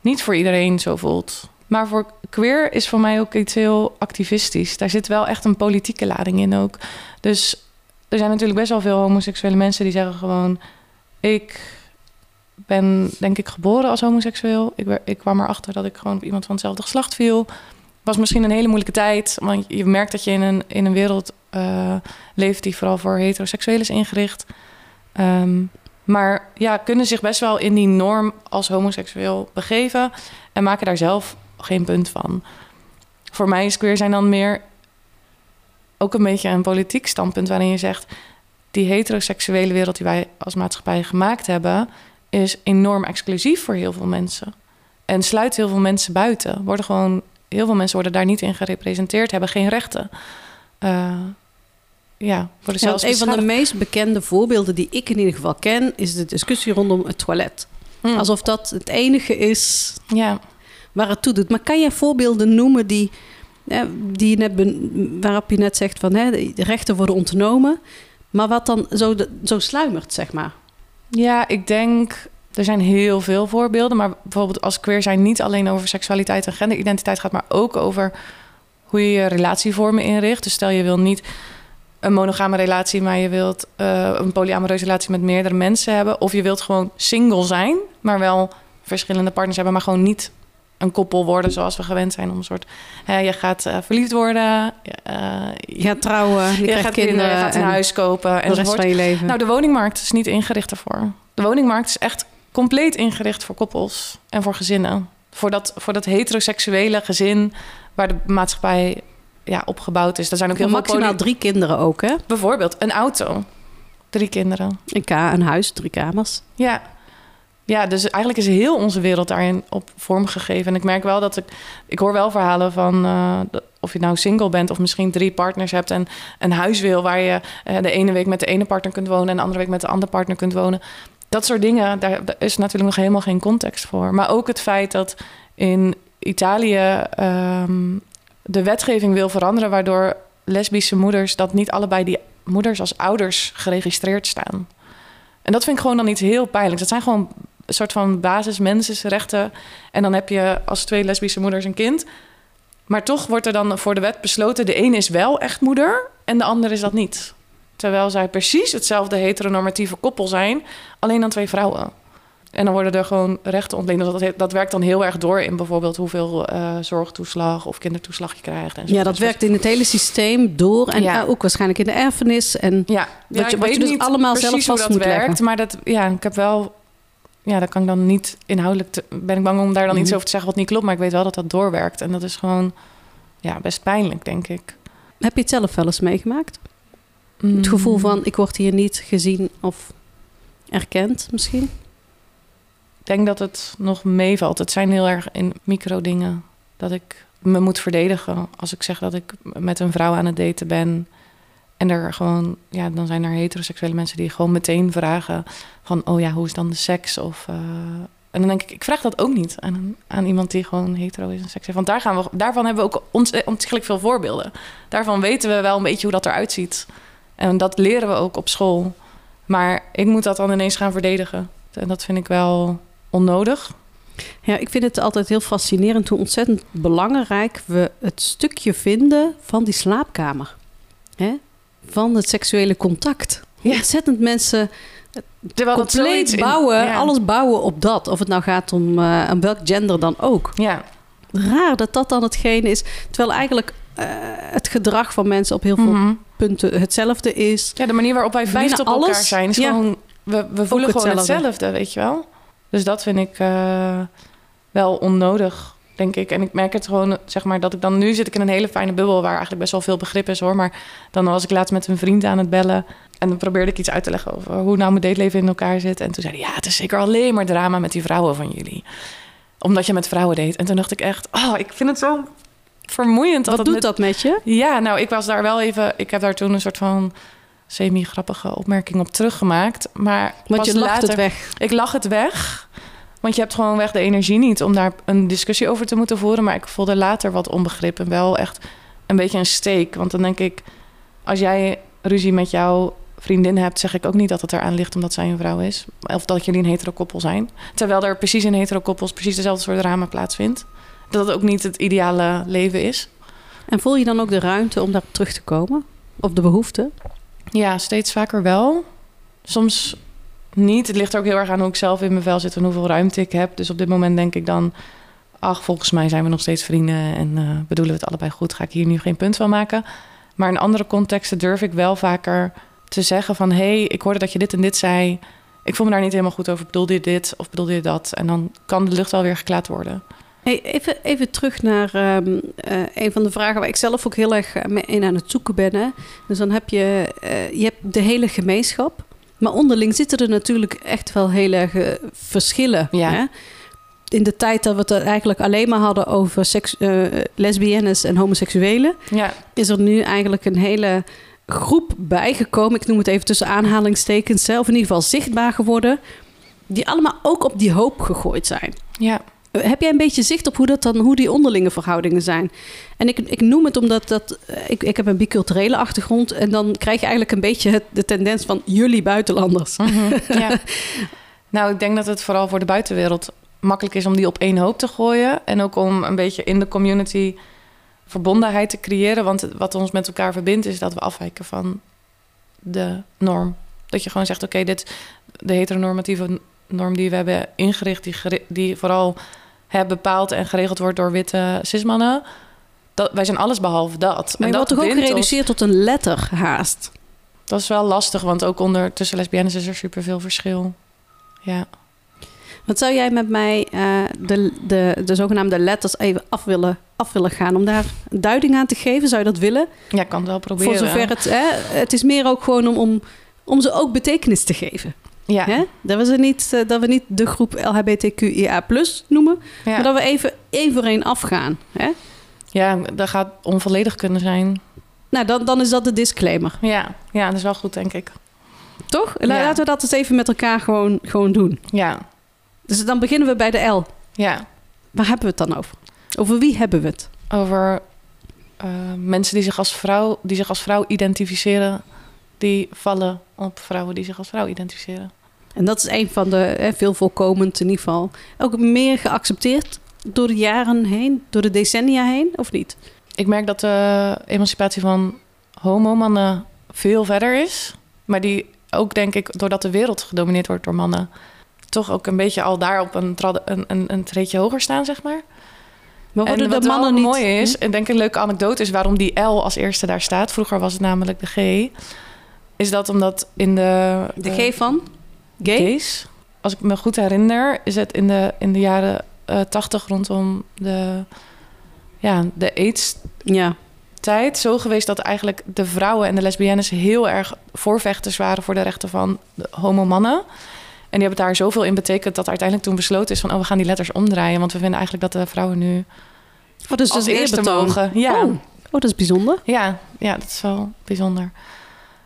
niet voor iedereen zo voelt. Maar voor queer is voor mij ook iets heel activistisch. Daar zit wel echt een politieke lading in ook. Dus er zijn natuurlijk best wel veel homoseksuele mensen die zeggen gewoon... ik ben denk ik geboren als homoseksueel. Ik, ik kwam erachter dat ik gewoon op iemand van hetzelfde geslacht viel. Was misschien een hele moeilijke tijd. Want je merkt dat je in een, in een wereld eh, leeft die vooral voor heteroseksueel is ingericht. Ehm, maar ja, kunnen zich best wel in die norm als homoseksueel begeven en maken daar zelf geen punt van. Voor mij is queer zijn dan meer ook een beetje een politiek standpunt waarin je zegt: die heteroseksuele wereld die wij als maatschappij gemaakt hebben, is enorm exclusief voor heel veel mensen. En sluit heel veel mensen buiten. Worden gewoon, heel veel mensen worden daar niet in gerepresenteerd, hebben geen rechten. Eh, ja, worden Ja, zelfs een van de meest bekende voorbeelden die ik in ieder geval ken... is de discussie rondom het toilet. Mm. Alsof dat het enige is Ja. waar het toe doet. Maar kan jij voorbeelden noemen die, hè, die je net ben- waarop je net zegt van hè, de rechten worden ontnomen, maar wat dan zo, de- zo sluimert, zeg maar? Ja, ik denk. Er zijn heel veel voorbeelden. Maar bijvoorbeeld als queer zijn niet alleen over seksualiteit en genderidentiteit gaat, maar ook over hoe je je relatievormen inricht. Dus stel je wil niet een monogame relatie, maar je wilt eh, een polyamoreuze relatie met meerdere mensen hebben. Of je wilt gewoon single zijn, maar wel verschillende partners hebben, maar gewoon niet een koppel worden zoals we gewend zijn om een soort. hè, je gaat eh, verliefd worden, eh, Je gaat trouwen, je, gaat kinderen, je gaat een en huis kopen de rest van je leven. Nou, de woningmarkt is niet ingericht ervoor. De woningmarkt is echt compleet ingericht voor koppels en voor gezinnen. Voor dat, voor dat heteroseksuele gezin waar de maatschappij ja, opgebouwd is. Er zijn ook heel Maximaal veel... poly- drie kinderen ook, hè? Bijvoorbeeld een auto. Drie kinderen. Een, ka een huis, drie kamers. Ja. Ja, dus eigenlijk is heel onze wereld daarin op vorm gegeven. En ik merk wel dat ik... Ik hoor wel verhalen van... eh, of je nou single bent of misschien drie partners hebt... en een huis wil waar je eh, de ene week met de ene partner kunt wonen... en de andere week met de andere partner kunt wonen. Dat soort dingen, daar, daar is natuurlijk nog helemaal geen context voor. Maar ook het feit dat in Italië... ehm, de wetgeving wil veranderen... waardoor lesbische moeders... dat niet allebei die moeders als ouders geregistreerd staan. En dat vind ik gewoon dan iets heel pijnlijks. Dat zijn gewoon een soort van basismensenrechten. En dan heb je als twee lesbische moeders een kind. Maar toch wordt er dan voor de wet besloten... de een is wel echt moeder en de ander is dat niet. Terwijl zij precies hetzelfde heteronormatieve koppel zijn... alleen dan twee vrouwen. En dan worden er gewoon rechten ontleend. Dat, dat, dat werkt dan heel erg door in bijvoorbeeld... hoeveel eh, zorgtoeslag of kindertoeslag je krijgt. En zo. Ja, dat werkt in het hele systeem door. En Ja. eh, ook waarschijnlijk in de erfenis. En Ja, Wat ja, je- wat je dus allemaal zelf vast dat moet leggen. werkt, Maar dat, ja, ik heb wel... Ja, dat kan ik dan niet inhoudelijk... te- ben ik bang om daar dan iets Mhm. over te zeggen wat niet klopt. Maar ik weet wel dat dat doorwerkt. En dat is gewoon ja, best pijnlijk, denk ik. heb je het zelf wel eens meegemaakt? Het gevoel van, ik word hier niet gezien of erkend misschien? Denk dat het nog meevalt. Het zijn heel erg in micro dingen dat ik me moet verdedigen. Als ik zeg dat ik met een vrouw aan het daten ben... En er gewoon, ja, dan zijn er heteroseksuele mensen die gewoon meteen vragen van, oh ja, hoe is dan de seks? Of, eh, en dan denk ik, ik vraag dat ook niet aan, aan iemand die gewoon hetero is en seks heeft. Want daar gaan we, daarvan hebben we ook ont, ontzettend veel voorbeelden. Daarvan weten we wel een beetje hoe dat eruit ziet. En dat leren we ook op school. Maar ik moet dat dan ineens gaan verdedigen. En dat vind ik wel onnodig. Ja, ik vind het altijd heel fascinerend hoe ontzettend belangrijk we het stukje vinden van die slaapkamer. Hè? Van het seksuele contact. Ja. Ontzettend mensen Terwijl dat compleet in- bouwen, ja. alles bouwen op dat. Of het nou gaat om, eh, om welk gender dan ook. Ja, Raar dat dat dan hetgeen is. Terwijl eigenlijk eh, het gedrag van mensen op heel veel Mhm. punten hetzelfde is. ja, de manier waarop wij verliefd op elkaar alles, zijn is ja. gewoon... We, we voelen gewoon hetzelfde. hetzelfde. weet je wel? Dus dat vind ik eh, wel onnodig, denk ik. En ik merk het gewoon, zeg maar, dat ik dan... Nu zit ik in een hele fijne bubbel waar eigenlijk best wel veel begrip is, hoor. Maar dan was ik laatst met een vriend aan het bellen... En dan probeerde ik iets uit te leggen over hoe nou mijn dateleven in elkaar zit. En toen zei hij, ja, het is zeker alleen maar drama met die vrouwen van jullie. Omdat je met vrouwen deed. En toen dacht ik echt, oh, ik vind het zo vermoeiend. Dat Wat het doet met- dat met je? Ja, nou, ik was daar wel even... Ik heb daar toen een soort van semi-grappige opmerking op teruggemaakt. Maar Want je lacht later, het weg. Ik lach het weg. Want je hebt gewoon weg de energie niet om daar een discussie over te moeten voeren. Maar ik voelde later wat onbegrip en wel echt een beetje een steek. Want dan denk ik, als jij ruzie met jouw vriendin hebt, zeg ik ook niet dat het eraan ligt omdat zij een vrouw is. Of dat jullie een hetero koppel zijn. Terwijl er precies in hetero koppels precies dezelfde soort drama plaatsvindt. Dat het ook niet het ideale leven is. En voel je dan ook de ruimte om daar terug te komen? Of de behoefte? Ja, steeds vaker wel. Soms niet. Het ligt ook heel erg aan hoe ik zelf in mijn vel zit en hoeveel ruimte ik heb. Dus op dit moment denk ik dan... ach, volgens mij zijn we nog steeds vrienden... en eh, bedoelen we het allebei goed. Ga ik hier nu geen punt van maken. Maar in andere contexten durf ik wel vaker te zeggen van... hé, hey, ik hoorde dat je dit en dit zei. Ik voel me daar niet helemaal goed over. Bedoelde je dit of bedoelde je dat? En dan kan de lucht wel weer geklaard worden. Hey, even, even terug naar ehm, eh, een van de vragen waar ik zelf ook heel erg eh, mee in aan het zoeken ben. Hè? Dus dan heb je, eh, je hebt de hele gemeenschap. Maar onderling zitten er natuurlijk echt wel heel erg eh, verschillen. Ja. Hè? In de tijd dat we het eigenlijk alleen maar hadden over seks, lesbiennes en homoseksuelen, Ja, is er nu eigenlijk een hele groep bijgekomen. Ik noem het even tussen aanhalingstekens, zelf in ieder geval zichtbaar geworden. Die allemaal ook op die hoop gegooid zijn. ja. Heb jij een beetje zicht op hoe, dat dan, hoe die onderlinge verhoudingen zijn? En ik, ik noem het omdat dat, eh, ik, ik heb een biculturele achtergrond. En dan krijg je eigenlijk een beetje het, de tendens van jullie buitenlanders. Mhm, ja. (laughs) Nou, ik denk dat het vooral voor de buitenwereld makkelijk is om die op één hoop te gooien. En ook om een beetje in de community verbondenheid te creëren. Want wat ons met elkaar verbindt, is dat we afwijken van de norm. Dat je gewoon zegt, oké, dit de heteronormatieve norm die we hebben ingericht, die, die vooral hè, bepaald en geregeld wordt door witte cismannen. Dat, wij zijn alles behalve dat. Maar en dat wordt toch ook ons- gereduceerd tot een letter haast? Dat is wel lastig, want ook onder tussen lesbiennes is er superveel verschil. Ja. Wat zou jij met mij eh, de, de, de zogenaamde letters even af willen, af willen gaan? Om daar een duiding aan te geven? Zou je dat willen? Ja, ik kan het wel proberen. Voor zover het... Hè, het is meer ook gewoon om, om, om ze ook betekenis te geven. Ja, Hè? Dat, we ze niet, eh, dat we niet de groep LHBTQIA noemen... ja. Maar dat we even één voor één afgaan. Hè? ja, dat gaat onvolledig kunnen zijn. Nou, dan, dan is dat de disclaimer. Ja, ja, dat is wel goed, denk ik. Toch? Ja. Laten we dat eens even met elkaar gewoon, gewoon doen. Ja, Dus dan beginnen we bij de L. ja. Waar hebben we het dan over? Over wie hebben we het? Over eh, mensen die zich, als vrouw, die zich als vrouw identificeren, die vallen op vrouwen die zich als vrouw identificeren. En dat is een van de, hè, veel voorkomend in ieder geval. Ook meer geaccepteerd door de jaren heen, door de decennia heen, of niet? Ik merk dat de emancipatie van homomannen veel verder is. Maar die ook, denk ik, doordat de wereld gedomineerd wordt door mannen... toch ook een beetje al daar op een, een, een, een treedje hoger staan, zeg maar. Maar en wat wel niet... mooi is, en denk ik een leuke anekdote is waarom die L als eerste daar staat. Vroeger was het namelijk de G. Is dat omdat in de... De eh, G van? Gay? gays, als ik me goed herinner, is het in de, in de jaren eh, tachtig rondom de, ja, de AIDS-tijd Ja. zo geweest dat eigenlijk de vrouwen en de lesbiennes heel erg voorvechters waren voor de rechten van de homo-mannen. En die hebben daar zoveel in betekend dat uiteindelijk toen besloten is van... oh, we gaan die letters omdraaien. Want we vinden eigenlijk dat de vrouwen nu Oh, dus als is eerste eerbetoon. mogen. Ja, Oh. oh, dat is bijzonder. ja, ja, dat is wel bijzonder.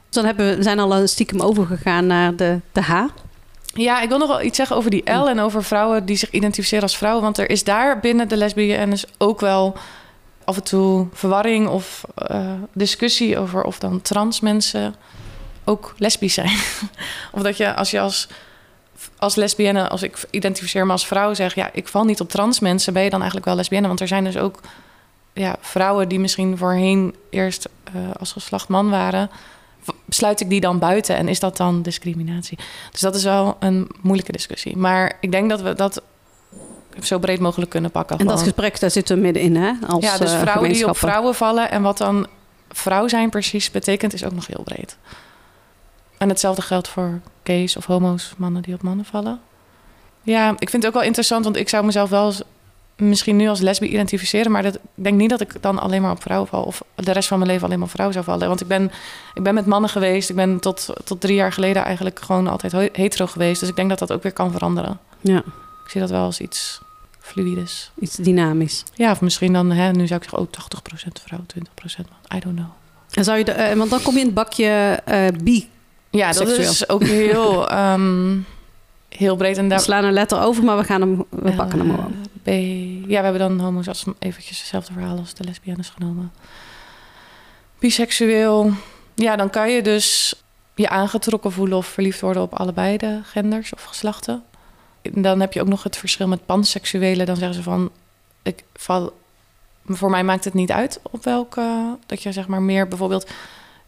Dus dan hebben we, zijn al een stiekem overgegaan naar de, de H. Ja, ik wil nog wel iets zeggen over die L en over vrouwen die zich identificeren als vrouwen. Want er is daar binnen de lesbiennes ook wel af en toe verwarring of eh, discussie over of dan trans mensen ook lesbisch zijn. (laughs) of dat je als je als, als lesbienne, als ik identificeer me als vrouw, zeg ja, ik val niet op trans mensen, ben je dan eigenlijk wel lesbienne? Want er zijn dus ook ja, vrouwen die misschien voorheen eerst uh, als geslacht man waren. Sluit ik die dan buiten en is dat dan discriminatie? Dus dat is wel een moeilijke discussie. Maar ik denk dat we dat zo breed mogelijk kunnen pakken. En dat gesprek, daar zitten we middenin, hè? Als, ja, dus vrouwen die op vrouwen vallen en wat dan vrouw zijn precies betekent, is ook nog heel breed. En hetzelfde geldt voor gays of homo's, mannen die op mannen vallen. Ja, ik vind het ook wel interessant, want ik zou mezelf wel misschien nu als lesbi identificeren, maar dat, ik denk niet dat ik dan alleen maar op vrouwen val of de rest van mijn leven alleen maar op vrouwen zou vallen. Want ik ben, ik ben met mannen geweest, ik ben tot, tot drie jaar geleden eigenlijk gewoon altijd hetero geweest. Dus ik denk dat dat ook weer kan veranderen. Ja. Ik zie dat wel als iets fluides. Iets dynamisch. Ja, of misschien dan, hè, nu zou ik zeggen, oh, 80% vrouw, 20% man. I don't know. En zou je de, uh, want dan kom je in het bakje uh, bi. Ja, dat is ook heel, um, (laughs) heel breed. En daar... We slaan een letter over, maar we, gaan hem, we pakken hem op. B. Ja, we hebben dan homo's als eventjes hetzelfde verhaal als de lesbiennes genomen. Biseksueel. Ja, dan kan je dus je aangetrokken voelen of verliefd worden op allebei de genders of geslachten dan heb je ook nog het verschil met panseksuelen. Dan zeggen ze van, ik val, voor mij maakt het niet uit op welke, dat je zeg maar meer bijvoorbeeld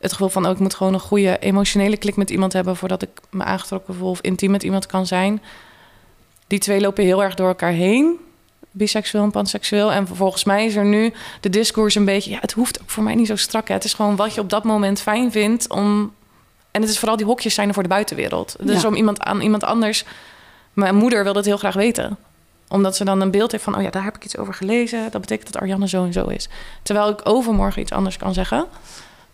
het gevoel van, oh, ik moet gewoon een goede emotionele klik met iemand hebben voordat ik me aangetrokken voel of intiem met iemand kan zijn. Die twee lopen heel erg door elkaar heen, biseksueel en panseksueel. En volgens mij is er nu de discours een beetje, ja, het hoeft ook voor mij niet zo strak. Hè. Het is gewoon wat je op dat moment fijn vindt om. En het is vooral die hokjes zijn er voor de buitenwereld. Dus om iemand aan iemand anders mijn moeder wil dat heel graag weten omdat ze dan een beeld heeft van, oh ja, daar heb ik iets over gelezen. Dat betekent dat Arjanne zo en zo is. Terwijl ik overmorgen iets anders kan zeggen.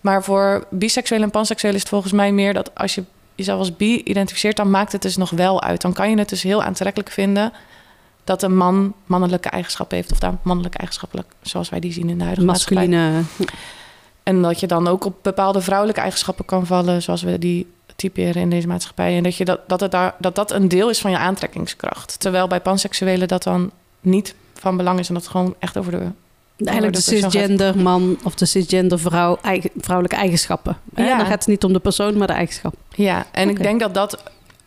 Maar voor biseksueel en panseksueel is het volgens mij meer dat als je jezelf als bi identificeert, dan maakt het dus nog wel uit. Dan kan je het dus heel aantrekkelijk vinden dat een man mannelijke eigenschappen heeft. Of daar mannelijke eigenschappen, zoals wij die zien in de huidige Masculine. En dat je dan ook op bepaalde vrouwelijke eigenschappen kan vallen, zoals we die typeren in deze maatschappij. En dat, je dat, dat, het daar, dat dat een deel is van je aantrekkingskracht. Terwijl bij panseksuelen dat dan niet van belang is en dat het gewoon echt over de. Eigenlijk de, de cisgender man of de cisgender vrouw, eigen, vrouwelijke eigenschappen. Ja. Dan gaat het niet om de persoon, maar de eigenschap. Ja, en ik denk dat dat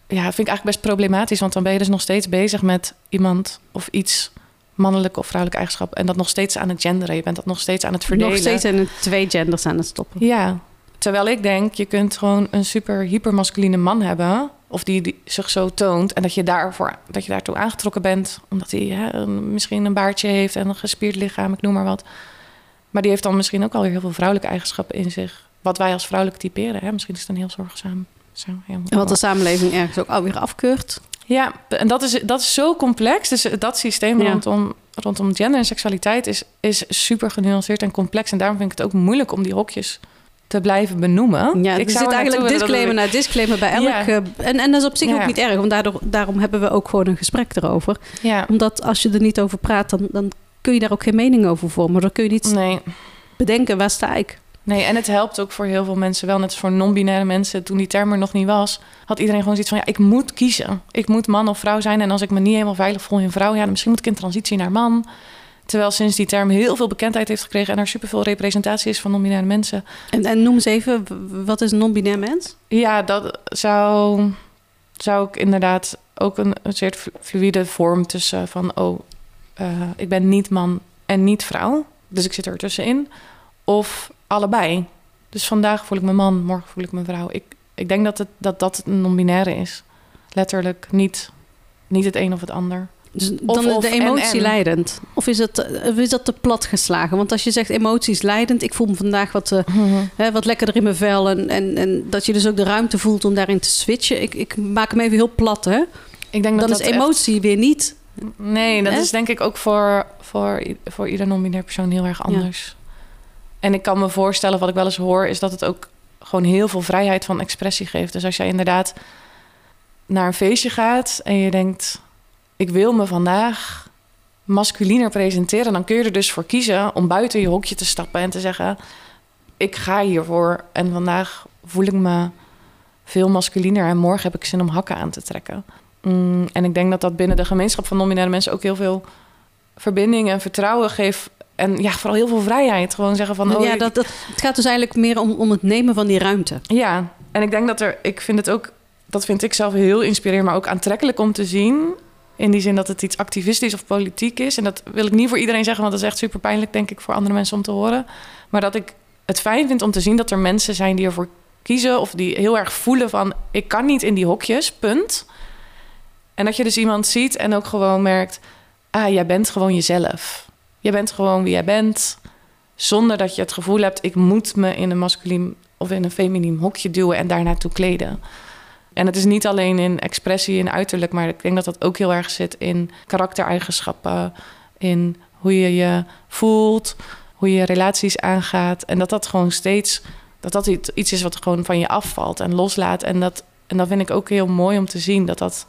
ja, vind ik eigenlijk best problematisch. Want dan ben je dus nog steeds bezig met iemand of iets mannelijke of vrouwelijke eigenschap. En dat nog steeds aan het genderen. Je bent dat nog steeds aan het verdelen. Nog steeds in twee genders aan het stoppen. Ja, Terwijl ik denk, je kunt gewoon een super hypermasculine man hebben. Of die, die, zich zo toont. En dat je, daarvoor, dat je daartoe aangetrokken bent. Omdat hij hè, misschien een baardje heeft en een gespierd lichaam, ik noem maar wat. Maar die heeft dan misschien ook alweer heel veel vrouwelijke eigenschappen in zich. Wat wij als vrouwelijk typeren. Hè? Misschien is het een heel zorgzaam. Zo, en wat de samenleving ergens ook alweer afkeurt. Ja, en dat is, dat is zo complex. Dus dat systeem rondom, rondom gender en seksualiteit is, is super genuanceerd en complex. En daarom vind ik het ook moeilijk om die hokjes te blijven benoemen. Ja, ik zit eigenlijk disclaimer na disclaimer bij elk. Ja. en, en dat is op zich ook niet erg, want daardoor, daarom hebben we ook gewoon een gesprek erover. Ja. Omdat als je er niet over praat, dan, dan kun je daar ook geen mening over vormen. Dan kun je niet nee. bedenken, waar sta ik? Nee, en het helpt ook voor heel veel mensen wel. Net als voor non-binaire mensen, toen die term er nog niet was... had iedereen gewoon zoiets van, ja, ik moet kiezen. Ik moet man of vrouw zijn. En als ik me niet helemaal veilig voel in vrouw... ja, dan misschien moet ik in transitie naar man... Terwijl sinds die term heel veel bekendheid heeft gekregen en er superveel representatie is van non-binaire mensen. En, en noem eens even, wat is een non-binair mens? Ja, dat zou, zou ik inderdaad ook een, een soort fluïde vorm tussen van, oh, uh, ik ben niet man en niet vrouw. Dus ik zit er tussenin. Of allebei. Dus vandaag voel ik me man, morgen voel ik me vrouw. Ik, ik denk dat het, dat, dat een non-binaire is. Letterlijk niet, niet het een of het ander. Dus dan of, de emotie leidend? Of is, het, of is dat te plat geslagen? Want als je zegt emoties leidend, ik voel me vandaag wat, uh, hè, wat lekkerder in mijn vel. En, en, en dat je dus ook de ruimte voelt om daarin te switchen. Ik, ik maak hem even heel plat, hè? Ik denk dat dan is emotie weer niet. Nee, dat is denk ik ook voor, voor, voor ieder non-binair persoon heel erg anders. En ik kan me voorstellen, wat ik wel eens hoor, is dat het ook gewoon heel veel vrijheid van expressie geeft. Dus als jij inderdaad naar een feestje gaat en je denkt ik wil me vandaag masculiner presenteren, dan kun je er dus voor kiezen om buiten je hokje te stappen en te zeggen: Ik ga hiervoor. En vandaag voel ik me veel masculiner en morgen heb ik zin om hakken aan te trekken. Mm, en ik denk dat dat binnen de gemeenschap van nominale mensen ook heel veel verbinding en vertrouwen geeft En ja, vooral heel veel vrijheid. Gewoon zeggen van... Oh, ja, dat, dat, het gaat dus eigenlijk meer om, om het nemen van die ruimte. Ja, en ik denk dat er... Ik vind het ook... Dat vind ik zelf heel inspirerend, maar ook aantrekkelijk om te zien. In die zin dat het iets activistisch of politiek is. En dat wil ik niet voor iedereen zeggen, want dat is echt super pijnlijk, denk ik, voor andere mensen om te horen. Maar dat ik het fijn vind om te zien dat er mensen zijn die ervoor kiezen of die heel erg voelen van ik kan niet in die hokjes, punt. En dat je dus iemand ziet en ook gewoon merkt, ah, jij bent gewoon jezelf. Je bent gewoon wie jij bent, zonder dat je het gevoel hebt ik moet me in een masculien of in een feminiem hokje duwen en daar naartoe kleden. En het is niet alleen in expressie en uiterlijk, maar ik denk dat dat ook heel erg zit in karaktereigenschappen, in hoe je je voelt, hoe je relaties aangaat. En dat dat gewoon steeds, dat dat iets- is wat gewoon van je afvalt en loslaat. En dat, en dat vind ik ook heel mooi om te zien. Dat dat,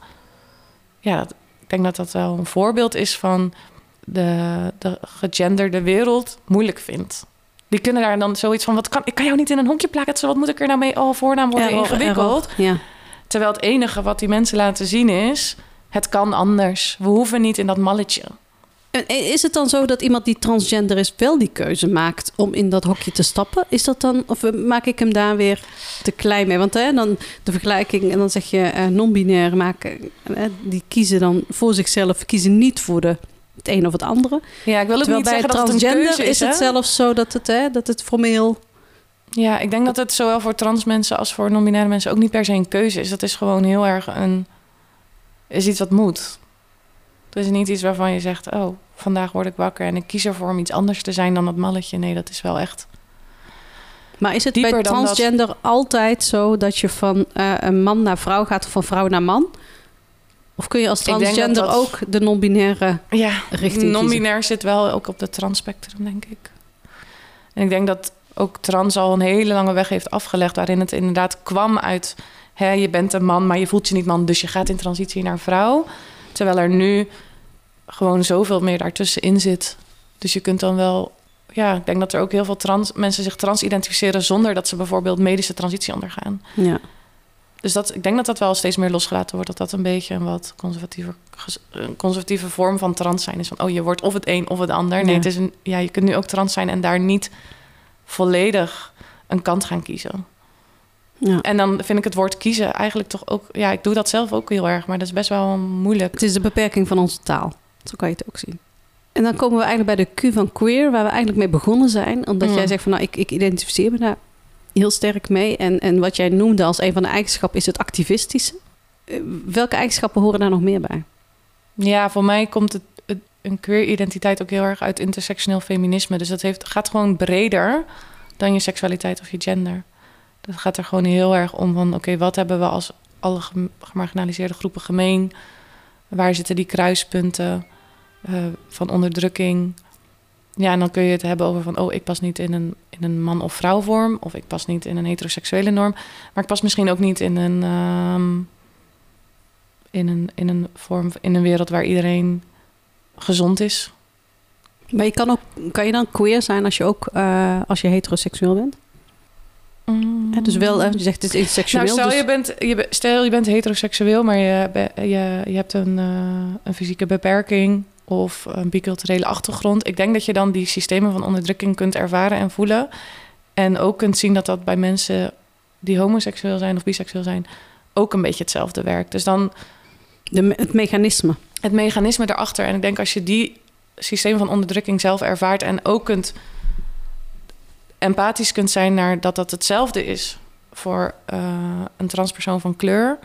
ja, dat- ik denk dat dat wel een voorbeeld is van de, de gegenderde wereld moeilijk vindt. Die kunnen daar dan zoiets van, wat kan, ik kan jou niet in een hokje plaatsen, wat moet ik er nou mee? Oh, voornaam worden ingewikkeld. Ja. Terwijl het enige wat die mensen laten zien is... het kan anders. We hoeven niet in dat malletje. En is het dan zo dat iemand die transgender is wel die keuze maakt om in dat hokje te stappen? Is dat dan, of eh, maak ik hem daar weer te klein mee? Want hè, dan de vergelijking, en dan zeg je eh, non-binair maken, eh, die kiezen dan voor zichzelf, kiezen niet voor de, het een of het andere. Ja, ik wil ook Terwijl niet bij zeggen dat het een transgender keuze is. is het zelfs zo dat het, hè, dat het formeel. Ja, ik denk dat het zowel voor trans mensen als voor non-binaire mensen... ook niet per se een keuze is. Dat is gewoon heel erg een... is iets wat moet. Het is niet iets waarvan je zegt... oh, vandaag word ik wakker en ik kies ervoor om iets anders te zijn dan dat malletje. Nee, dat is wel echt... Maar is het bij dat- transgender altijd zo dat je van eh, een man naar vrouw gaat of van vrouw naar man? Of kun je als dat transgender dat- ook de non-binaire Ja, richting kiezen? non-binair zit wel ook op de transspectrum, denk ik. En ik denk dat ook trans al een hele lange weg heeft afgelegd... waarin het inderdaad kwam uit... Hè, je bent een man, maar je voelt je niet man... dus je gaat in transitie naar vrouw. Terwijl er nu gewoon zoveel meer daartussenin zit. Dus je kunt dan wel... Ja, ik denk dat er ook heel veel trans, mensen zich trans identificeren... zonder dat ze bijvoorbeeld medische transitie ondergaan. Ja. Dus dat, ik denk dat dat wel steeds meer losgelaten wordt. Dat dat een beetje een wat conservatieve, een conservatieve vorm van trans zijn is. Van, oh, je wordt of het een of het ander. Nee, Ja. het is een, ja, je kunt nu ook trans zijn en daar niet volledig een kant gaan kiezen. Ja. En dan vind ik het woord kiezen eigenlijk toch ook... Ja, ik doe dat zelf ook heel erg, maar dat is best wel moeilijk. Het is de beperking van onze taal. Zo kan je het ook zien. En dan komen we eigenlijk bij de Q van queer, waar we eigenlijk mee begonnen zijn. Omdat Mm. jij zegt van nou, ik, ik identificeer me daar heel sterk mee. En, en wat jij noemde als een van de eigenschappen is het activistische. Eh, Welke eigenschappen horen daar nog meer bij? Ja, voor mij komt het, het- een queer identiteit ook heel erg uit intersectioneel feminisme. Dus dat heeft, gaat gewoon breder dan je seksualiteit of je gender. Dat gaat er gewoon heel erg om van... oké, wat hebben we als alle gem- gemarginaliseerde groepen gemeen? Waar zitten die kruispunten eh, van onderdrukking? Ja, en dan kun je het hebben over van... oh, ik pas niet in een, in een man- of vrouwvorm... of ik pas niet in een heteroseksuele norm... maar ik pas misschien ook niet in een... ehm, in een, in een vorm, in een wereld waar iedereen gezond is. Maar je kan, ook, kan je dan queer zijn als je ook eh, als je heteroseksueel bent? Hè, dus wel, je zegt het is seksueel. nou, stel, dus- je bent, je, stel je bent heteroseksueel, maar je, je, je hebt een, eh, een fysieke beperking of een biculturele achtergrond. Ik denk dat je dan die systemen van onderdrukking kunt ervaren en voelen. En ook kunt zien dat dat bij mensen die homoseksueel zijn of biseksueel zijn, ook een beetje hetzelfde werkt. Dus dan de, het mechanisme. het mechanisme erachter. En ik denk als je die systeem van onderdrukking zelf ervaart en ook kunt empathisch kunt zijn naar dat dat hetzelfde is voor eh, een transpersoon van kleur,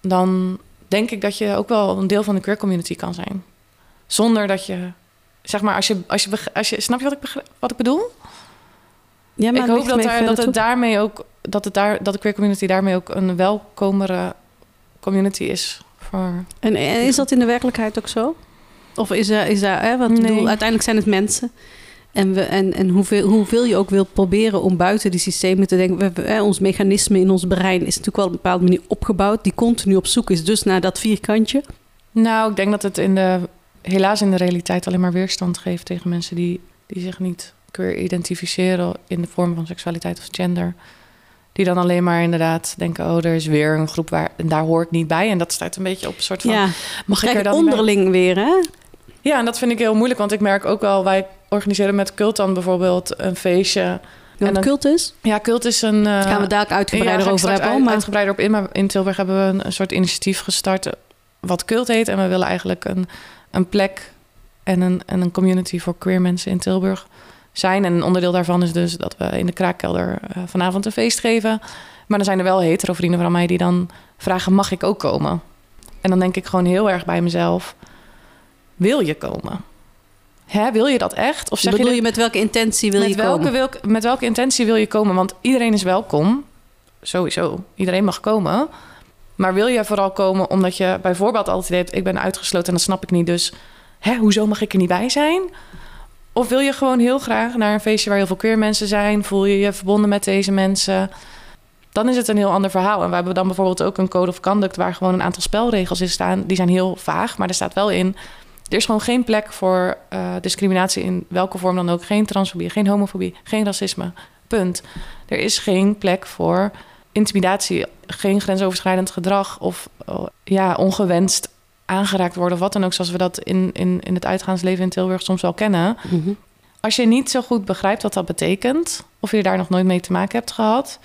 dan denk ik dat je ook wel een deel van de queer community kan zijn. Zonder dat je, zeg maar, als je, als je, als je snap je wat ik, wat ik bedoel? Ja, ik hoop dat, daar, dat het toe. daarmee ook, dat, het daar, dat de queer community daarmee ook een welkomere community is. Voor, En, en is dat in de werkelijkheid ook zo? Of is er, is daar, hè, Nee. bedoel, uiteindelijk zijn het mensen. En, we, en, en hoeveel, hoeveel je ook wil proberen om buiten die systemen te denken. We, we- hè, ons mechanisme in ons brein is natuurlijk wel op een bepaalde manier opgebouwd. Die continu op zoek is dus naar dat vierkantje. Nou, ik denk dat het in de, helaas in de realiteit alleen maar weerstand geeft tegen mensen die, die zich niet queer identificeren in de vorm van seksualiteit of gender. Die dan alleen maar inderdaad denken, oh, er is weer een groep waar, en daar hoor ik niet bij. En dat staat een beetje op een soort van, ja, mag ik er dan bij? onderling weer, hè? Ja, en dat vind ik heel moeilijk, want ik merk ook wel, wij organiseren met Cult dan bijvoorbeeld een feestje. Wat dan- cult is? Ja, Cult is een... eh, Gaan we daar ook ja, uitgebreider over hebben. uit- maar... uitgebreider op in. Maar in Tilburg hebben we een, een soort initiatief gestart eh, wat Cult heet. En we willen eigenlijk een, een plek en een, en een community voor queer mensen in Tilburg zijn. En een onderdeel daarvan is dus dat we in de kraakkelder eh, vanavond een feest geven. Maar dan zijn er wel hetero vrienden van mij die dan vragen, mag ik ook komen? En dan denk ik gewoon heel erg bij mezelf, wil je komen? Hè, wil je dat echt? Of zeg bedoel je, je, met welke intentie wil met je welke, komen? met welke intentie wil je komen? Want iedereen is welkom. Sowieso. Iedereen mag komen. Maar wil je vooral komen omdat je bijvoorbeeld altijd hebt... ik ben uitgesloten en dat snap ik niet, dus... Hè, hoezo mag ik er niet bij zijn? Of wil je gewoon heel graag naar een feestje waar heel veel queer mensen zijn? Voel je je verbonden met deze mensen? Dan is het een heel ander verhaal. En we hebben dan bijvoorbeeld ook een code of conduct... waar gewoon een aantal spelregels in staan. Die zijn heel vaag, maar er staat wel in... er is gewoon geen plek voor eh, discriminatie in welke vorm dan ook. Geen transfobie, geen homofobie, geen racisme. Punt. Er is geen plek voor intimidatie, geen grensoverschrijdend gedrag of oh, ja, ongewenst aangeraakt worden of wat dan ook, zoals we dat in, in, in het uitgaansleven in Tilburg soms wel kennen. Mhm. Als je niet zo goed begrijpt wat dat betekent, of je daar nog nooit mee te maken hebt gehad,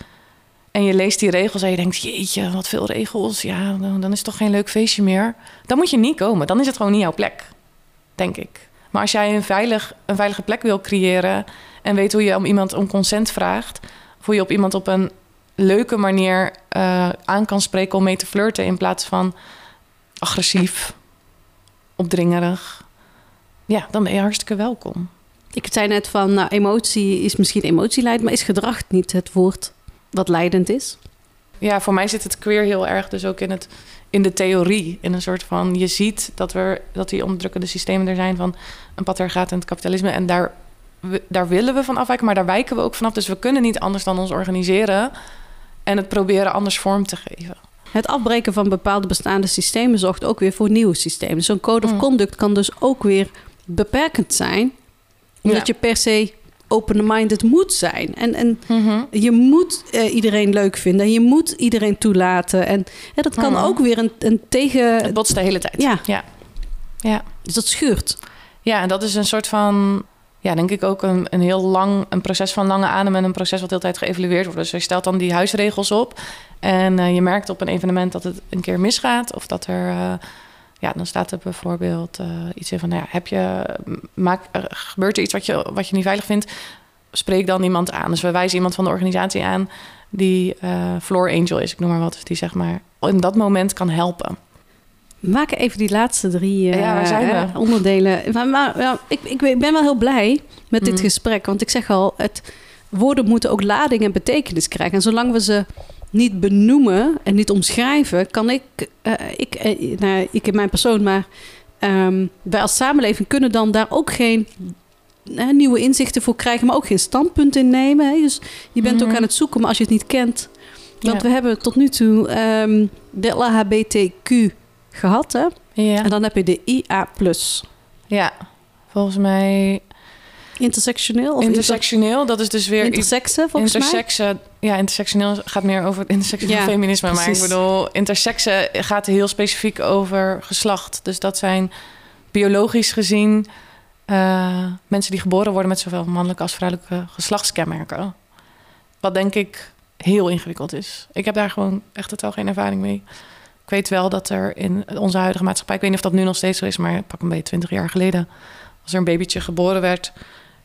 en je leest die regels en je denkt, jeetje, wat veel regels, ja, dan is het toch geen leuk feestje meer. Dan moet je niet komen, dan is het gewoon niet jouw plek, denk ik. Maar als jij een, veilig, een veilige plek wil creëren en weet hoe je om iemand om consent vraagt, of hoe je op iemand op een leuke manier eh, aan kan spreken om mee te flirten in plaats van agressief, opdringerig, ja, dan ben je hartstikke welkom. Ik zei net van, nou, emotie is misschien emotieleid, maar is gedrag niet het woord wat leidend is? Ja, voor mij zit het queer heel erg dus ook in, het, in de theorie. In een soort van, je ziet dat, we, dat die onderdrukkende systemen er zijn van een patriarchaat en het kapitalisme. En daar, daar willen we van afwijken, maar daar wijken we ook vanaf. Dus we kunnen niet anders dan ons organiseren en het proberen anders vorm te geven. Het afbreken van bepaalde bestaande systemen zorgt ook weer voor nieuwe systemen. Zo'n code of Mm. conduct kan dus ook weer beperkend zijn, omdat Ja. je per se open-minded moet zijn. En, en je moet eh, iedereen leuk vinden en je moet iedereen toelaten. En ja, dat kan Mhm. ook weer een, een tegen... Het botst de hele tijd. Ja. ja. Ja. Dus dat schuurt. Ja, en dat is een soort van, ja, denk ik ook een, een heel lang, een proces van lange adem en een proces wat de hele tijd geëvalueerd wordt. Dus je stelt dan die huisregels op en eh, je merkt op een evenement dat het een keer misgaat of dat er, eh, ja, dan staat er bijvoorbeeld eh, iets in van, nou ja, heb je, maak, gebeurt er iets wat je, wat je niet veilig vindt, spreek dan iemand aan. Dus we wijzen iemand van de organisatie aan die floor angel is, ik noem maar wat, die zeg maar in dat moment kan helpen. We maken even die laatste drie eh, Ja, waar zijn we? eh, onderdelen. Maar, ik, ik ben wel heel blij met dit Mhm. gesprek. Want ik zeg al, het, woorden moeten ook lading en betekenis krijgen. En zolang we ze niet benoemen en niet omschrijven... kan ik, eh, ik, eh, nou, ik in mijn persoon, maar ehm, wij als samenleving... kunnen dan daar ook geen eh, nieuwe inzichten voor krijgen... maar ook geen standpunt in nemen. Hè? Dus je bent Mhm. ook aan het zoeken, maar als je het niet kent... Want Ja. we hebben tot nu toe ehm, de LHBTQ gehad, hè? Ja. En dan heb je de IA+. ja, volgens mij Intersectioneel? Of intersectioneel, dat is dus weer inter- intersexe, volgens mij? intersexe. Ja, intersectioneel gaat meer over het intersectioneel Ja, feminisme. Maar ik bedoel, intersexe gaat heel specifiek over geslacht. Dus dat zijn biologisch gezien eh, mensen die geboren worden met zowel mannelijke als vrouwelijke geslachtskenmerken. Wat denk ik heel ingewikkeld is. Ik heb daar gewoon echt totaal geen ervaring mee. Ik weet wel dat er in onze huidige maatschappij, ik weet niet of dat nu nog steeds zo is, maar pak een beetje 20 jaar geleden, als er een babytje geboren werd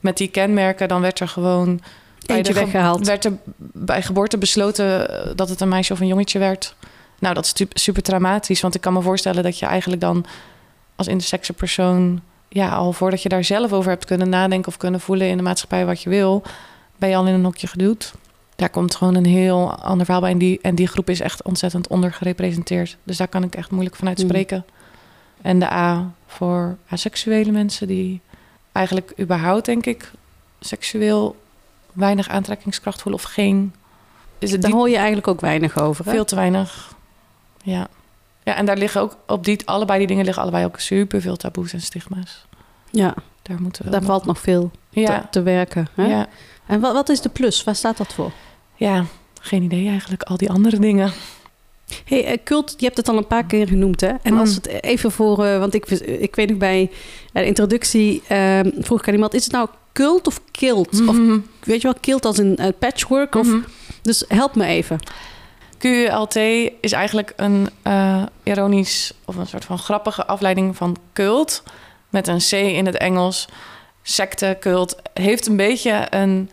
met die kenmerken, dan werd er gewoon Eentje weggehaald. werd er bij geboorte besloten eh, dat het een meisje of een jongetje werd. Nou, dat is super traumatisch, want ik kan me voorstellen dat je eigenlijk dan als intersexe persoon, ja, al voordat je daar zelf over hebt kunnen nadenken of kunnen voelen in de maatschappij wat je wil, ben je al in een hokje geduwd. Daar komt gewoon een heel ander verhaal bij. En die, en die groep is echt ontzettend ondergerepresenteerd. Dus daar kan ik echt moeilijk vanuit Mm. spreken. En de A voor asexuele mensen die eigenlijk überhaupt, denk ik, seksueel weinig aantrekkingskracht voelen of geen. Is het Daar die hoor je eigenlijk ook weinig over. Hè? veel te weinig. Ja. Ja, en daar liggen ook op die allebei die dingen liggen allebei ook super veel taboes en stigma's. Ja, Daar moeten we daar valt nog veel ja, te, te werken. Hè? ja, En wat, wat is de plus? Waar staat dat voor? Ja, geen idee eigenlijk. Al die andere dingen. Hey, eh, cult, je hebt het al een paar keer genoemd, hè? En Mm. als het even voor, eh, want ik, ik weet nog bij de introductie ehm, vroeg ik aan iemand: is het nou cult of kilt? Of Mhm. weet je wel, kilt als een eh, patchwork? Of, Mhm. Dus help me even. QLT is eigenlijk een eh, ironisch of een soort van grappige afleiding van cult. Met een C in het Engels. Secte, cult. Heeft een beetje een mm,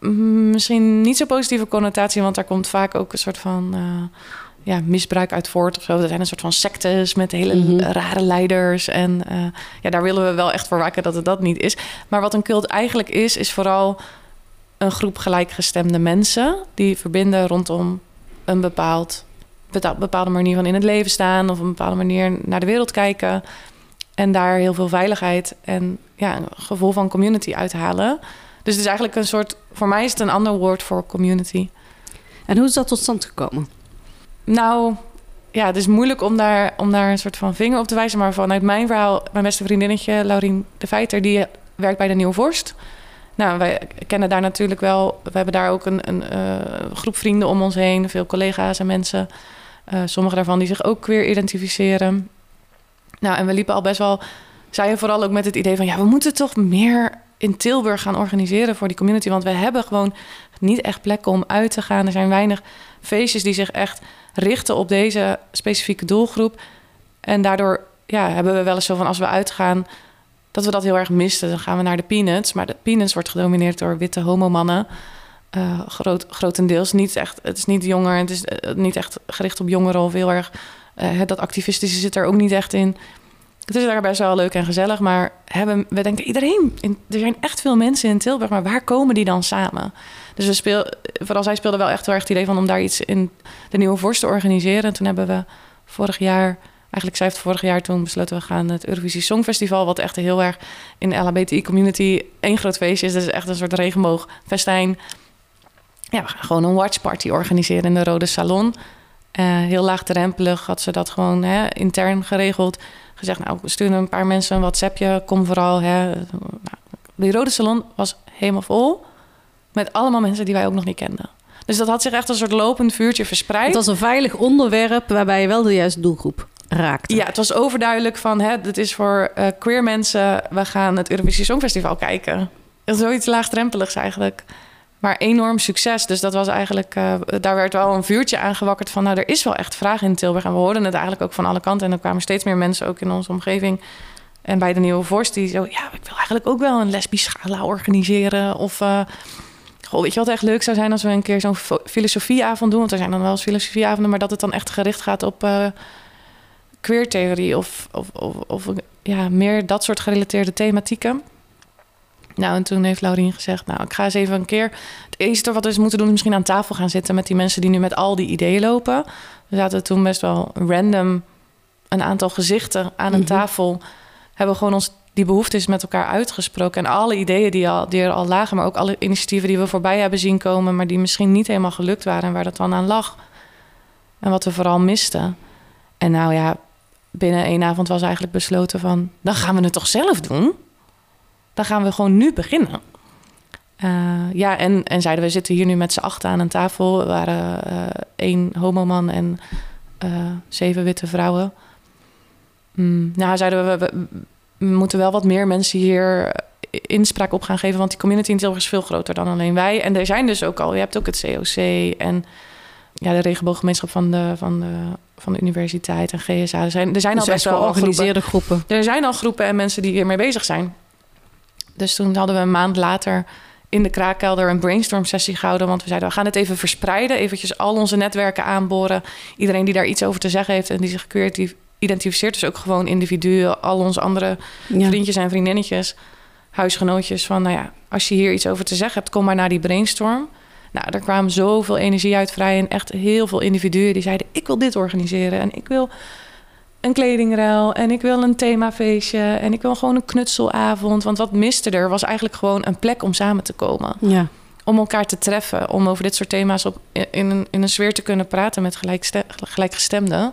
misschien niet zo positieve connotatie, want daar komt vaak ook een soort van eh, ja, misbruik uit voort of zo. Er zijn een soort van sectes met hele Mhm. rare leiders. En eh, ja, daar willen we wel echt voor waken dat het dat niet is. Maar wat een cult eigenlijk is, is vooral een groep gelijkgestemde mensen die verbinden rondom een bepaald, bepaalde manier van in het leven staan of een bepaalde manier naar de wereld kijken. En daar heel veel veiligheid en ja, een gevoel van community uithalen. Dus het is eigenlijk een soort, voor mij is het een ander woord voor community. En hoe is dat tot stand gekomen? Nou, ja, het is moeilijk om daar, om daar een soort van vinger op te wijzen. Maar vanuit mijn verhaal, mijn beste vriendinnetje, Laurien de Feiter, die werkt bij de Nieuwe Vorst. Nou, wij kennen daar natuurlijk wel. We hebben daar ook een, een eh, groep vrienden om ons heen, veel collega's en mensen. Eh sommige daarvan die zich ook queer identificeren. Nou, en we liepen al best wel. Zij vooral ook met het idee van ja, we moeten toch meer in Tilburg gaan organiseren voor die community. Want we hebben gewoon niet echt plekken om uit te gaan. Er zijn weinig feestjes die zich echt richten op deze specifieke doelgroep. En daardoor ja, hebben we wel eens zo van als we uitgaan, dat we dat heel erg misten. Dan gaan we naar de Peanuts. Maar de Peanuts wordt gedomineerd door witte homomannen. Eh groot, grotendeels niet echt. Het is niet jonger. Het is eh, niet echt gericht op jongeren of heel erg. eh, dat activistische zit er ook niet echt in. Het is daar best wel leuk en gezellig, maar hebben, we denken iedereen. Er zijn echt veel mensen in Tilburg, maar waar komen die dan samen? Dus we speel, vooral zij speelden wel echt heel erg het idee van om daar iets in de Nieuwe Vorst te organiseren. En toen hebben we vorig jaar, eigenlijk zij heeft vorig jaar toen besloten we gaan het Eurovisie Songfestival, wat echt heel erg in de LHBTI community één groot feestje is. Is echt een soort regenboogfestijn. Ja, we gaan gewoon een watchparty organiseren in de Rode Salon. Eh, heel laagdrempelig had ze dat gewoon hè, intern geregeld. Gezegd, nou, we sturen een paar mensen een WhatsAppje. Kom vooral. Hè. Nou, die Rode Salon was helemaal vol. Met allemaal mensen die wij ook nog niet kenden. Dus dat had zich echt als een soort lopend vuurtje verspreid. Het was een veilig onderwerp waarbij je wel de juiste doelgroep raakte. Ja, het was overduidelijk van, hè, dit is voor eh, queer mensen. We gaan het Eurovisie Songfestival kijken. Zoiets laagdrempeligs eigenlijk. Maar enorm succes. Dus dat was eigenlijk, eh, daar werd wel een vuurtje aangewakkerd van, nou, er is wel echt vraag in Tilburg. En we hoorden het eigenlijk ook van alle kanten. En er kwamen steeds meer mensen ook in onze omgeving. En bij de Nieuwe Vorst, die zo, ja, ik wil eigenlijk ook wel een lesbisch gala organiseren. Of, eh, goh, weet je wat echt leuk zou zijn als we een keer zo'n filosofieavond doen? Want er zijn dan wel eens filosofieavonden, maar dat het dan echt gericht gaat op uh, queertheorie of, of, of, of ja, meer dat soort gerelateerde thematieken. Nou, en toen heeft Laurien gezegd, nou, ik ga eens even een keer... Het eerste wat we dus moeten doen is misschien aan tafel gaan zitten... met die mensen die nu met al die ideeën lopen. We zaten toen best wel random een aantal gezichten aan een Mhm. tafel. Hebben gewoon ons die behoeftes met elkaar uitgesproken. En alle ideeën die, al, die er al lagen... maar ook alle initiatieven die we voorbij hebben zien komen... maar die misschien niet helemaal gelukt waren... en waar dat dan aan lag. En wat we vooral misten. En nou ja, binnen één avond was eigenlijk besloten van... dan gaan we het toch zelf doen? Dan gaan we gewoon nu beginnen. Uh, ja, en, en zeiden we zitten hier nu met z'n achten aan een tafel. We waren uh, één homoman en uh, zeven witte vrouwen. Mm, nou, zeiden we, we, we, moeten wel wat meer mensen hier inspraak op gaan geven... want die community in Tilburg is veel groter dan alleen wij. En er zijn dus ook al, je hebt ook het COC en ja, de regenbooggemeenschap van de, van de, van de universiteit en GSA. Er zijn, er zijn dus al best wel georganiseerde groepen. groepen. Er zijn al groepen en mensen die hiermee bezig zijn. Dus toen hadden we een maand later in de kraakkelder een brainstorm sessie gehouden. Want we zeiden, we gaan het even verspreiden. Eventjes al onze netwerken aanboren. Iedereen die daar iets over te zeggen heeft en die zich creatief identificeert. Dus ook gewoon individuen, al onze andere ja. vriendjes en vriendinnetjes, huisgenootjes. Van nou ja, als je hier iets over te zeggen hebt, kom maar naar die brainstorm. Nou, daar kwam zoveel energie uit vrij. En echt heel veel individuen die zeiden, ik wil dit organiseren. En ik wil een kledingruil en ik wil een themafeestje en ik wil gewoon een knutselavond. Want wat miste er was eigenlijk gewoon een plek om samen te komen. Ja. Om elkaar te treffen, om over dit soort thema's op, in, een, in een sfeer te kunnen praten met gelijkgestemden.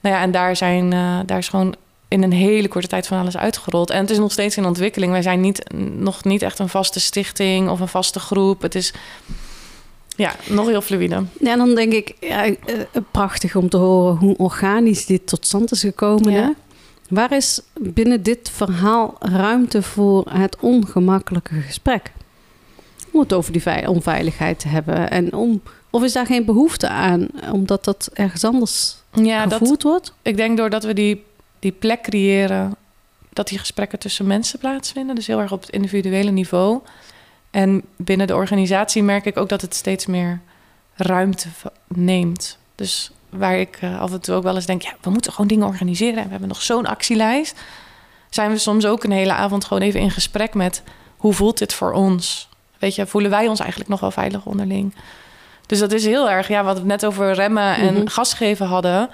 Nou ja, en daar, zijn, uh, daar is gewoon in een hele korte tijd van alles uitgerold. En het is nog steeds in ontwikkeling. Wij zijn niet, nog niet echt een vaste stichting of een vaste groep. Het is Ja, nog heel fluïde. Ja, en dan denk ik, ja, eh, prachtig om te horen hoe organisch dit tot stand is gekomen. Ja. Hè? Waar is binnen dit verhaal ruimte voor het ongemakkelijke gesprek? Om het over die vei- onveiligheid te hebben. En om, of is daar geen behoefte aan, omdat dat ergens anders Ja, dat, gevoerd wordt? ik denk doordat we die, die plek creëren, dat die gesprekken tussen mensen plaatsvinden. Dus heel erg op het individuele niveau. En binnen de organisatie merk ik ook dat het steeds meer ruimte neemt. Dus waar ik eh, af en toe ook wel eens denk, ja, we moeten gewoon dingen organiseren. En we hebben nog zo'n actielijst. Zijn we soms ook een hele avond gewoon even in gesprek met hoe voelt dit voor ons? Weet je, voelen wij ons eigenlijk nog wel veilig onderling? Dus dat is heel erg, ja, wat we net over remmen en Mhm. gas geven hadden.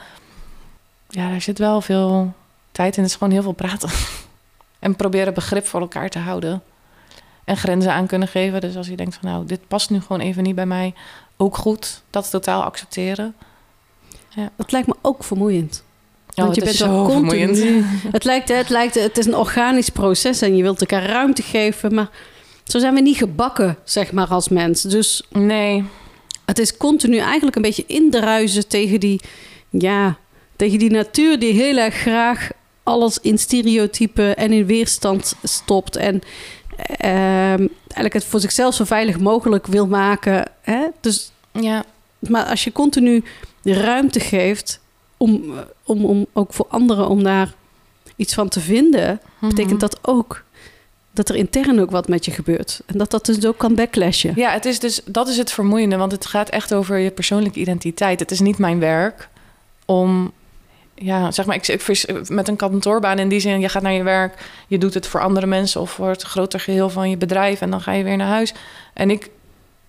Ja, daar zit wel veel tijd in. Het is gewoon heel veel praten. (laughs) en proberen begrip voor elkaar te houden. En grenzen aan kunnen geven. Dus als je denkt van nou, dit past nu gewoon even niet bij mij. Ook goed. Dat totaal accepteren. Dat lijkt me ook vermoeiend. Oh, Want je het is bent zo continu- vermoeiend. (laughs) Het lijkt, het lijkt, het is een organisch proces en je wilt elkaar ruimte geven, maar zo zijn we niet gebakken, zeg maar, als mens. Dus Nee. het is continu eigenlijk een beetje indruisen tegen die, ja, tegen die natuur die heel erg graag alles in stereotypen en in weerstand stopt. En eigenlijk het voor zichzelf zo veilig mogelijk wil maken. Hè? Dus, Ja. maar als je continu de ruimte geeft om, om, om ook voor anderen om daar iets van te vinden, betekent dat ook dat er intern ook wat met je gebeurt. En dat dat dus ook kan backlashen. Ja, het is dus, dat is het vermoeiende, want het gaat echt over je persoonlijke identiteit. Het is niet mijn werk om, ja, zeg maar, ik, ik met een kantoorbaan in die zin, je gaat naar je werk, je doet het voor andere mensen of voor het groter geheel van je bedrijf en dan ga je weer naar huis. En ik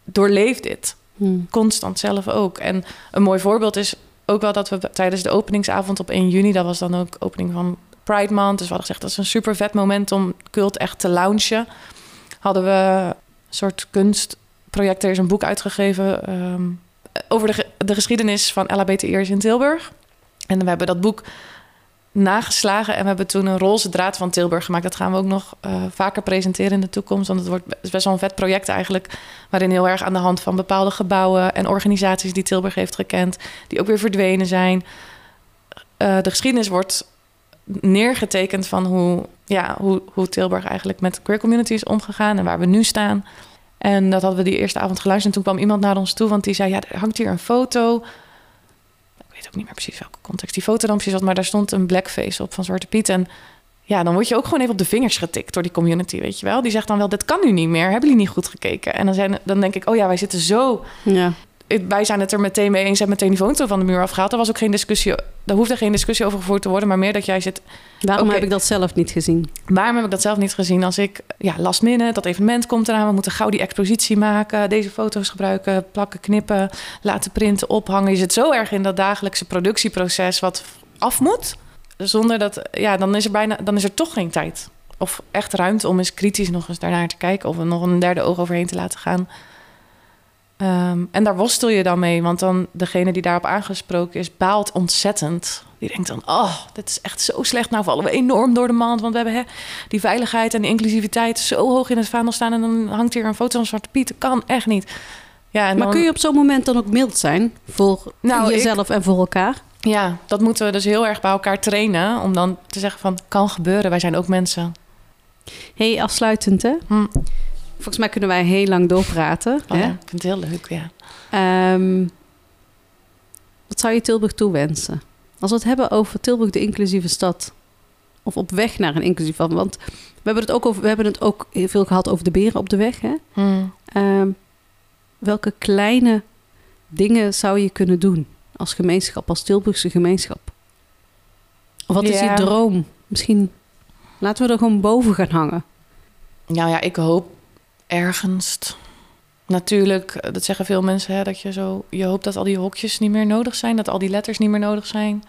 doorleef dit Hmm. constant zelf ook. En een mooi voorbeeld is ook wel dat we tijdens de openingsavond op 1 juni, dat was dan ook opening van Pride Month, dus we hadden gezegd dat is een super vet moment om cult echt te launchen. Hadden we een soort kunstproject, er is een boek uitgegeven ehm, over de geschiedenis van LHBTI'ers in Tilburg. En we hebben dat boek nageslagen en we hebben toen een roze draad van Tilburg gemaakt. Dat gaan we ook nog eh, vaker presenteren in de toekomst, want het wordt is best wel een vet project eigenlijk waarin heel erg aan de hand van bepaalde gebouwen en organisaties die Tilburg heeft gekend, die ook weer verdwenen zijn. eh, de geschiedenis wordt neergetekend van hoe, ja, hoe, hoe Tilburg eigenlijk met queer community is omgegaan en waar we nu staan. En dat hadden we die eerste avond geluisterd. En toen kwam iemand naar ons toe, want die zei: Ja, er hangt hier een foto. Weet ook niet meer precies welke context die foto dan precies was, maar daar stond een blackface op van Zwarte Piet. En ja, dan word je ook gewoon even op de vingers getikt door die community, weet je wel. Die zegt dan wel: Dit kan nu niet meer. Hebben jullie niet goed gekeken? En dan, zijn, dan denk ik: Oh ja, wij zitten zo Ja. Wij zijn het er meteen mee eens en meteen die foto van de muur afgehaald. Er was ook geen discussie, daar hoefde geen discussie over gevoerd te worden, maar meer dat jij zit. Waarom heb ik dat zelf niet gezien? Waarom heb ik dat zelf niet gezien? Als ik, ja, last minute, dat evenement komt eraan, we moeten gauw die expositie maken, deze foto's gebruiken, plakken, knippen, laten printen, ophangen. Je zit zo erg in dat dagelijkse productieproces wat af moet, zonder dat, ja, dan is er bijna, dan is er toch geen tijd. Of echt ruimte om eens kritisch nog eens daarnaar te kijken of er nog een derde oog overheen te laten gaan. Ehm, en daar worstel je dan mee, want dan degene die daarop aangesproken is, baalt ontzettend. Die denkt dan, oh, dit is echt zo slecht. Nou vallen we enorm door de mand, want we hebben hè, die veiligheid en die inclusiviteit zo hoog in het vaandel staan. En dan hangt hier een foto van Zwarte Piet. Dat kan echt niet. Ja, en Maar dan- kun je op zo'n moment dan ook mild zijn voor Nou, ik- jezelf en voor elkaar? Ja, dat moeten we dus heel erg bij elkaar trainen. Om dan te zeggen van, kan gebeuren. Wij zijn ook mensen. hey, afsluitend hè? Hm. Volgens mij kunnen wij heel lang doorpraten. Oh, hè? ja, ik vind het heel leuk, ja. Ehm, wat zou je Tilburg toewensen? Als we het hebben over Tilburg, de inclusieve stad. Of op weg naar een inclusieve stad. Want we hebben het ook, over, we hebben het ook heel veel gehad over de beren op de weg. Hè? Hm. Ehm, welke kleine dingen zou je kunnen doen als gemeenschap, als Tilburgse gemeenschap? Of wat is je droom? Misschien laten we er gewoon boven gaan hangen. Nou ja, ik hoop ergens. Natuurlijk, eh, dat zeggen veel mensen, hè, dat je zo. Je hoopt dat al die hokjes niet meer nodig zijn, dat al die letters niet meer nodig zijn.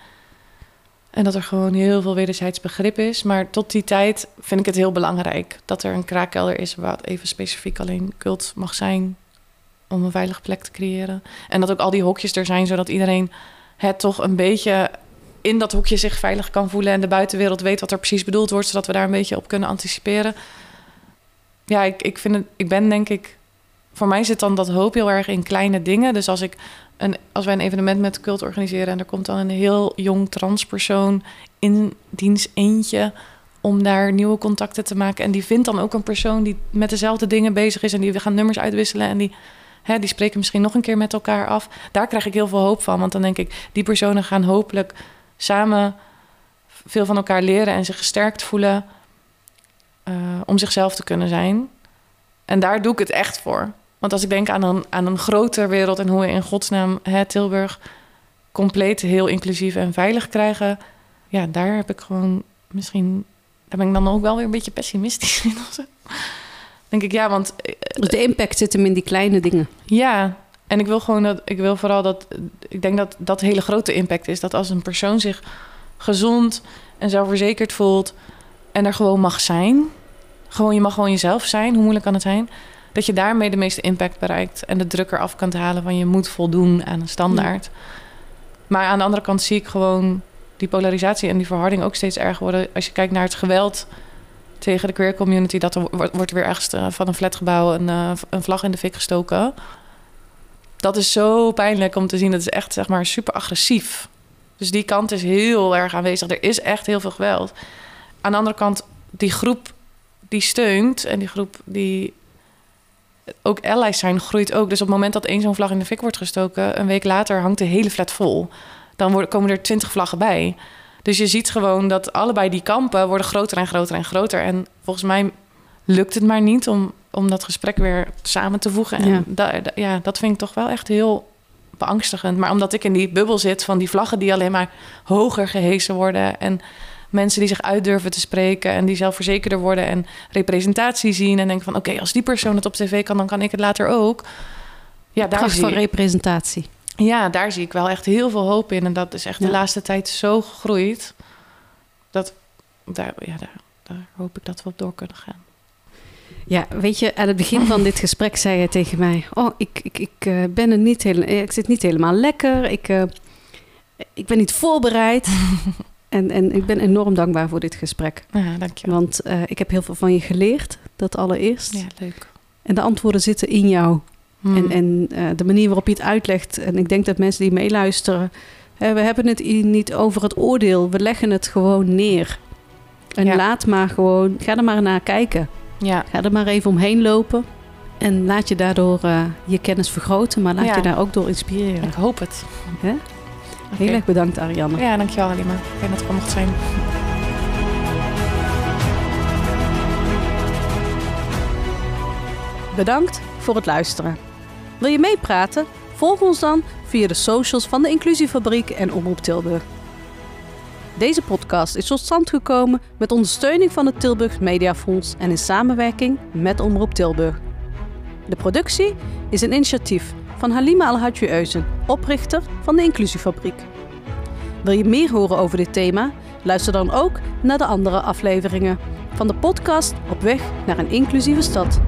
En dat er gewoon heel veel wederzijds begrip is. Maar tot die tijd vind ik het heel belangrijk dat er een kraakkelder is waar even specifiek alleen cult mag zijn. Om een veilige plek te creëren. En dat ook al die hokjes er zijn, zodat iedereen het toch een beetje in dat hokje zich veilig kan voelen. En de buitenwereld weet wat er precies bedoeld wordt, zodat we daar een beetje op kunnen anticiperen ja, ik, ik, vind het, ik ben denk ik voor mij zit dan dat hoop heel erg in kleine dingen. Dus als, ik een, als wij een evenement met cult organiseren... en er komt dan een heel jong transpersoon in dienst eentje... om daar nieuwe contacten te maken. En die vindt dan ook een persoon die met dezelfde dingen bezig is... en die gaan nummers uitwisselen en die... Hè, die spreken misschien nog een keer met elkaar af. Daar krijg ik heel veel hoop van. Want dan denk ik, die personen gaan hopelijk samen veel van elkaar leren en zich gesterkt voelen uh, om zichzelf te kunnen zijn. En daar doe ik het echt voor. Want als ik denk aan een, aan een grotere wereld en hoe we in godsnaam hè, Tilburg compleet heel inclusief en veilig krijgen, ja, daar heb ik gewoon misschien, daar ben ik dan ook wel weer een beetje pessimistisch in. denk ik, ja, want. Dus de impact zit hem in die kleine dingen. Ja, en ik wil gewoon dat, ik wil vooral dat, ik denk dat dat hele grote impact is. Dat als een persoon zich gezond en zelfverzekerd voelt en er gewoon mag zijn. Gewoon, je mag gewoon jezelf zijn, hoe moeilijk kan het zijn? Dat je daarmee de meeste impact bereikt en de druk eraf kan halen van je moet voldoen aan een standaard. Maar aan de andere kant zie ik gewoon die polarisatie en die verharding ook steeds erger worden. Als je kijkt naar het geweld tegen de queer community, dat er wordt weer ergens eh, van een flatgebouw een, uh, een vlag in de fik gestoken. Dat is zo pijnlijk om te zien. Dat is echt zeg maar super agressief. Dus die kant is heel erg aanwezig. Er is echt heel veel geweld. Aan de andere kant, die groep die steunt en die groep die ook allies zijn, groeit ook. Dus op het moment dat één zo'n vlag in de fik wordt gestoken, een week later hangt de hele flat vol. Dan worden, komen er twintig vlaggen bij. Dus je ziet gewoon dat allebei die kampen worden groter en groter en groter. En volgens mij lukt het maar niet om, om dat gesprek weer samen te voegen. En ja. ja, dat vind ik toch wel echt heel beangstigend. Maar omdat ik in die bubbel zit van die vlaggen die alleen maar hoger gehezen worden. En mensen die zich uitdurven te spreken en die zelfverzekerder worden en representatie zien. En denken van oké, als die persoon het op tv kan, dan kan ik het later ook. Ja, daar Kracht van representatie. Ja, daar zie ik wel echt heel veel hoop in. En dat is echt de laatste tijd zo gegroeid. Dat daar, ja, daar, daar hoop ik dat we op door kunnen gaan. Ja, weet je, aan het begin van dit gesprek zei je tegen mij: Oh, ik, ik, ik uh, ben er niet helemaal, ik zit niet helemaal lekker. Ik, uh, ik ben niet voorbereid. (laughs) en, en ik ben enorm dankbaar voor dit gesprek. Ja, dank je. Want uh, ik heb heel veel van je geleerd, dat allereerst. Ja, leuk. En de antwoorden zitten in jou. Hmm. En, en de manier waarop je het uitlegt. En ik denk dat mensen die meeluisteren. we hebben het niet over het oordeel. We leggen het gewoon neer. En laat maar gewoon, ga er maar naar kijken. Ja. Ga er maar even omheen lopen. En laat je daardoor uh, je kennis vergroten, maar laat je daar ook door inspireren. Ik hoop het. Okay. Heel erg bedankt, Ariane. Ja, dankjewel, Alima. Fijn dat ik er mocht zijn. Bedankt voor het luisteren. Wil je meepraten? Volg ons dan via de socials van de Inclusiefabriek en Omroep Tilburg. Deze podcast is tot stand gekomen met ondersteuning van het Tilburg Mediafonds en in samenwerking met Omroep Tilburg. De productie is een initiatief van Halima Alhadju Eusen, oprichter van de Inclusiefabriek. Wil je meer horen over dit thema? Luister dan ook naar de andere afleveringen van de podcast Op weg naar een inclusieve stad.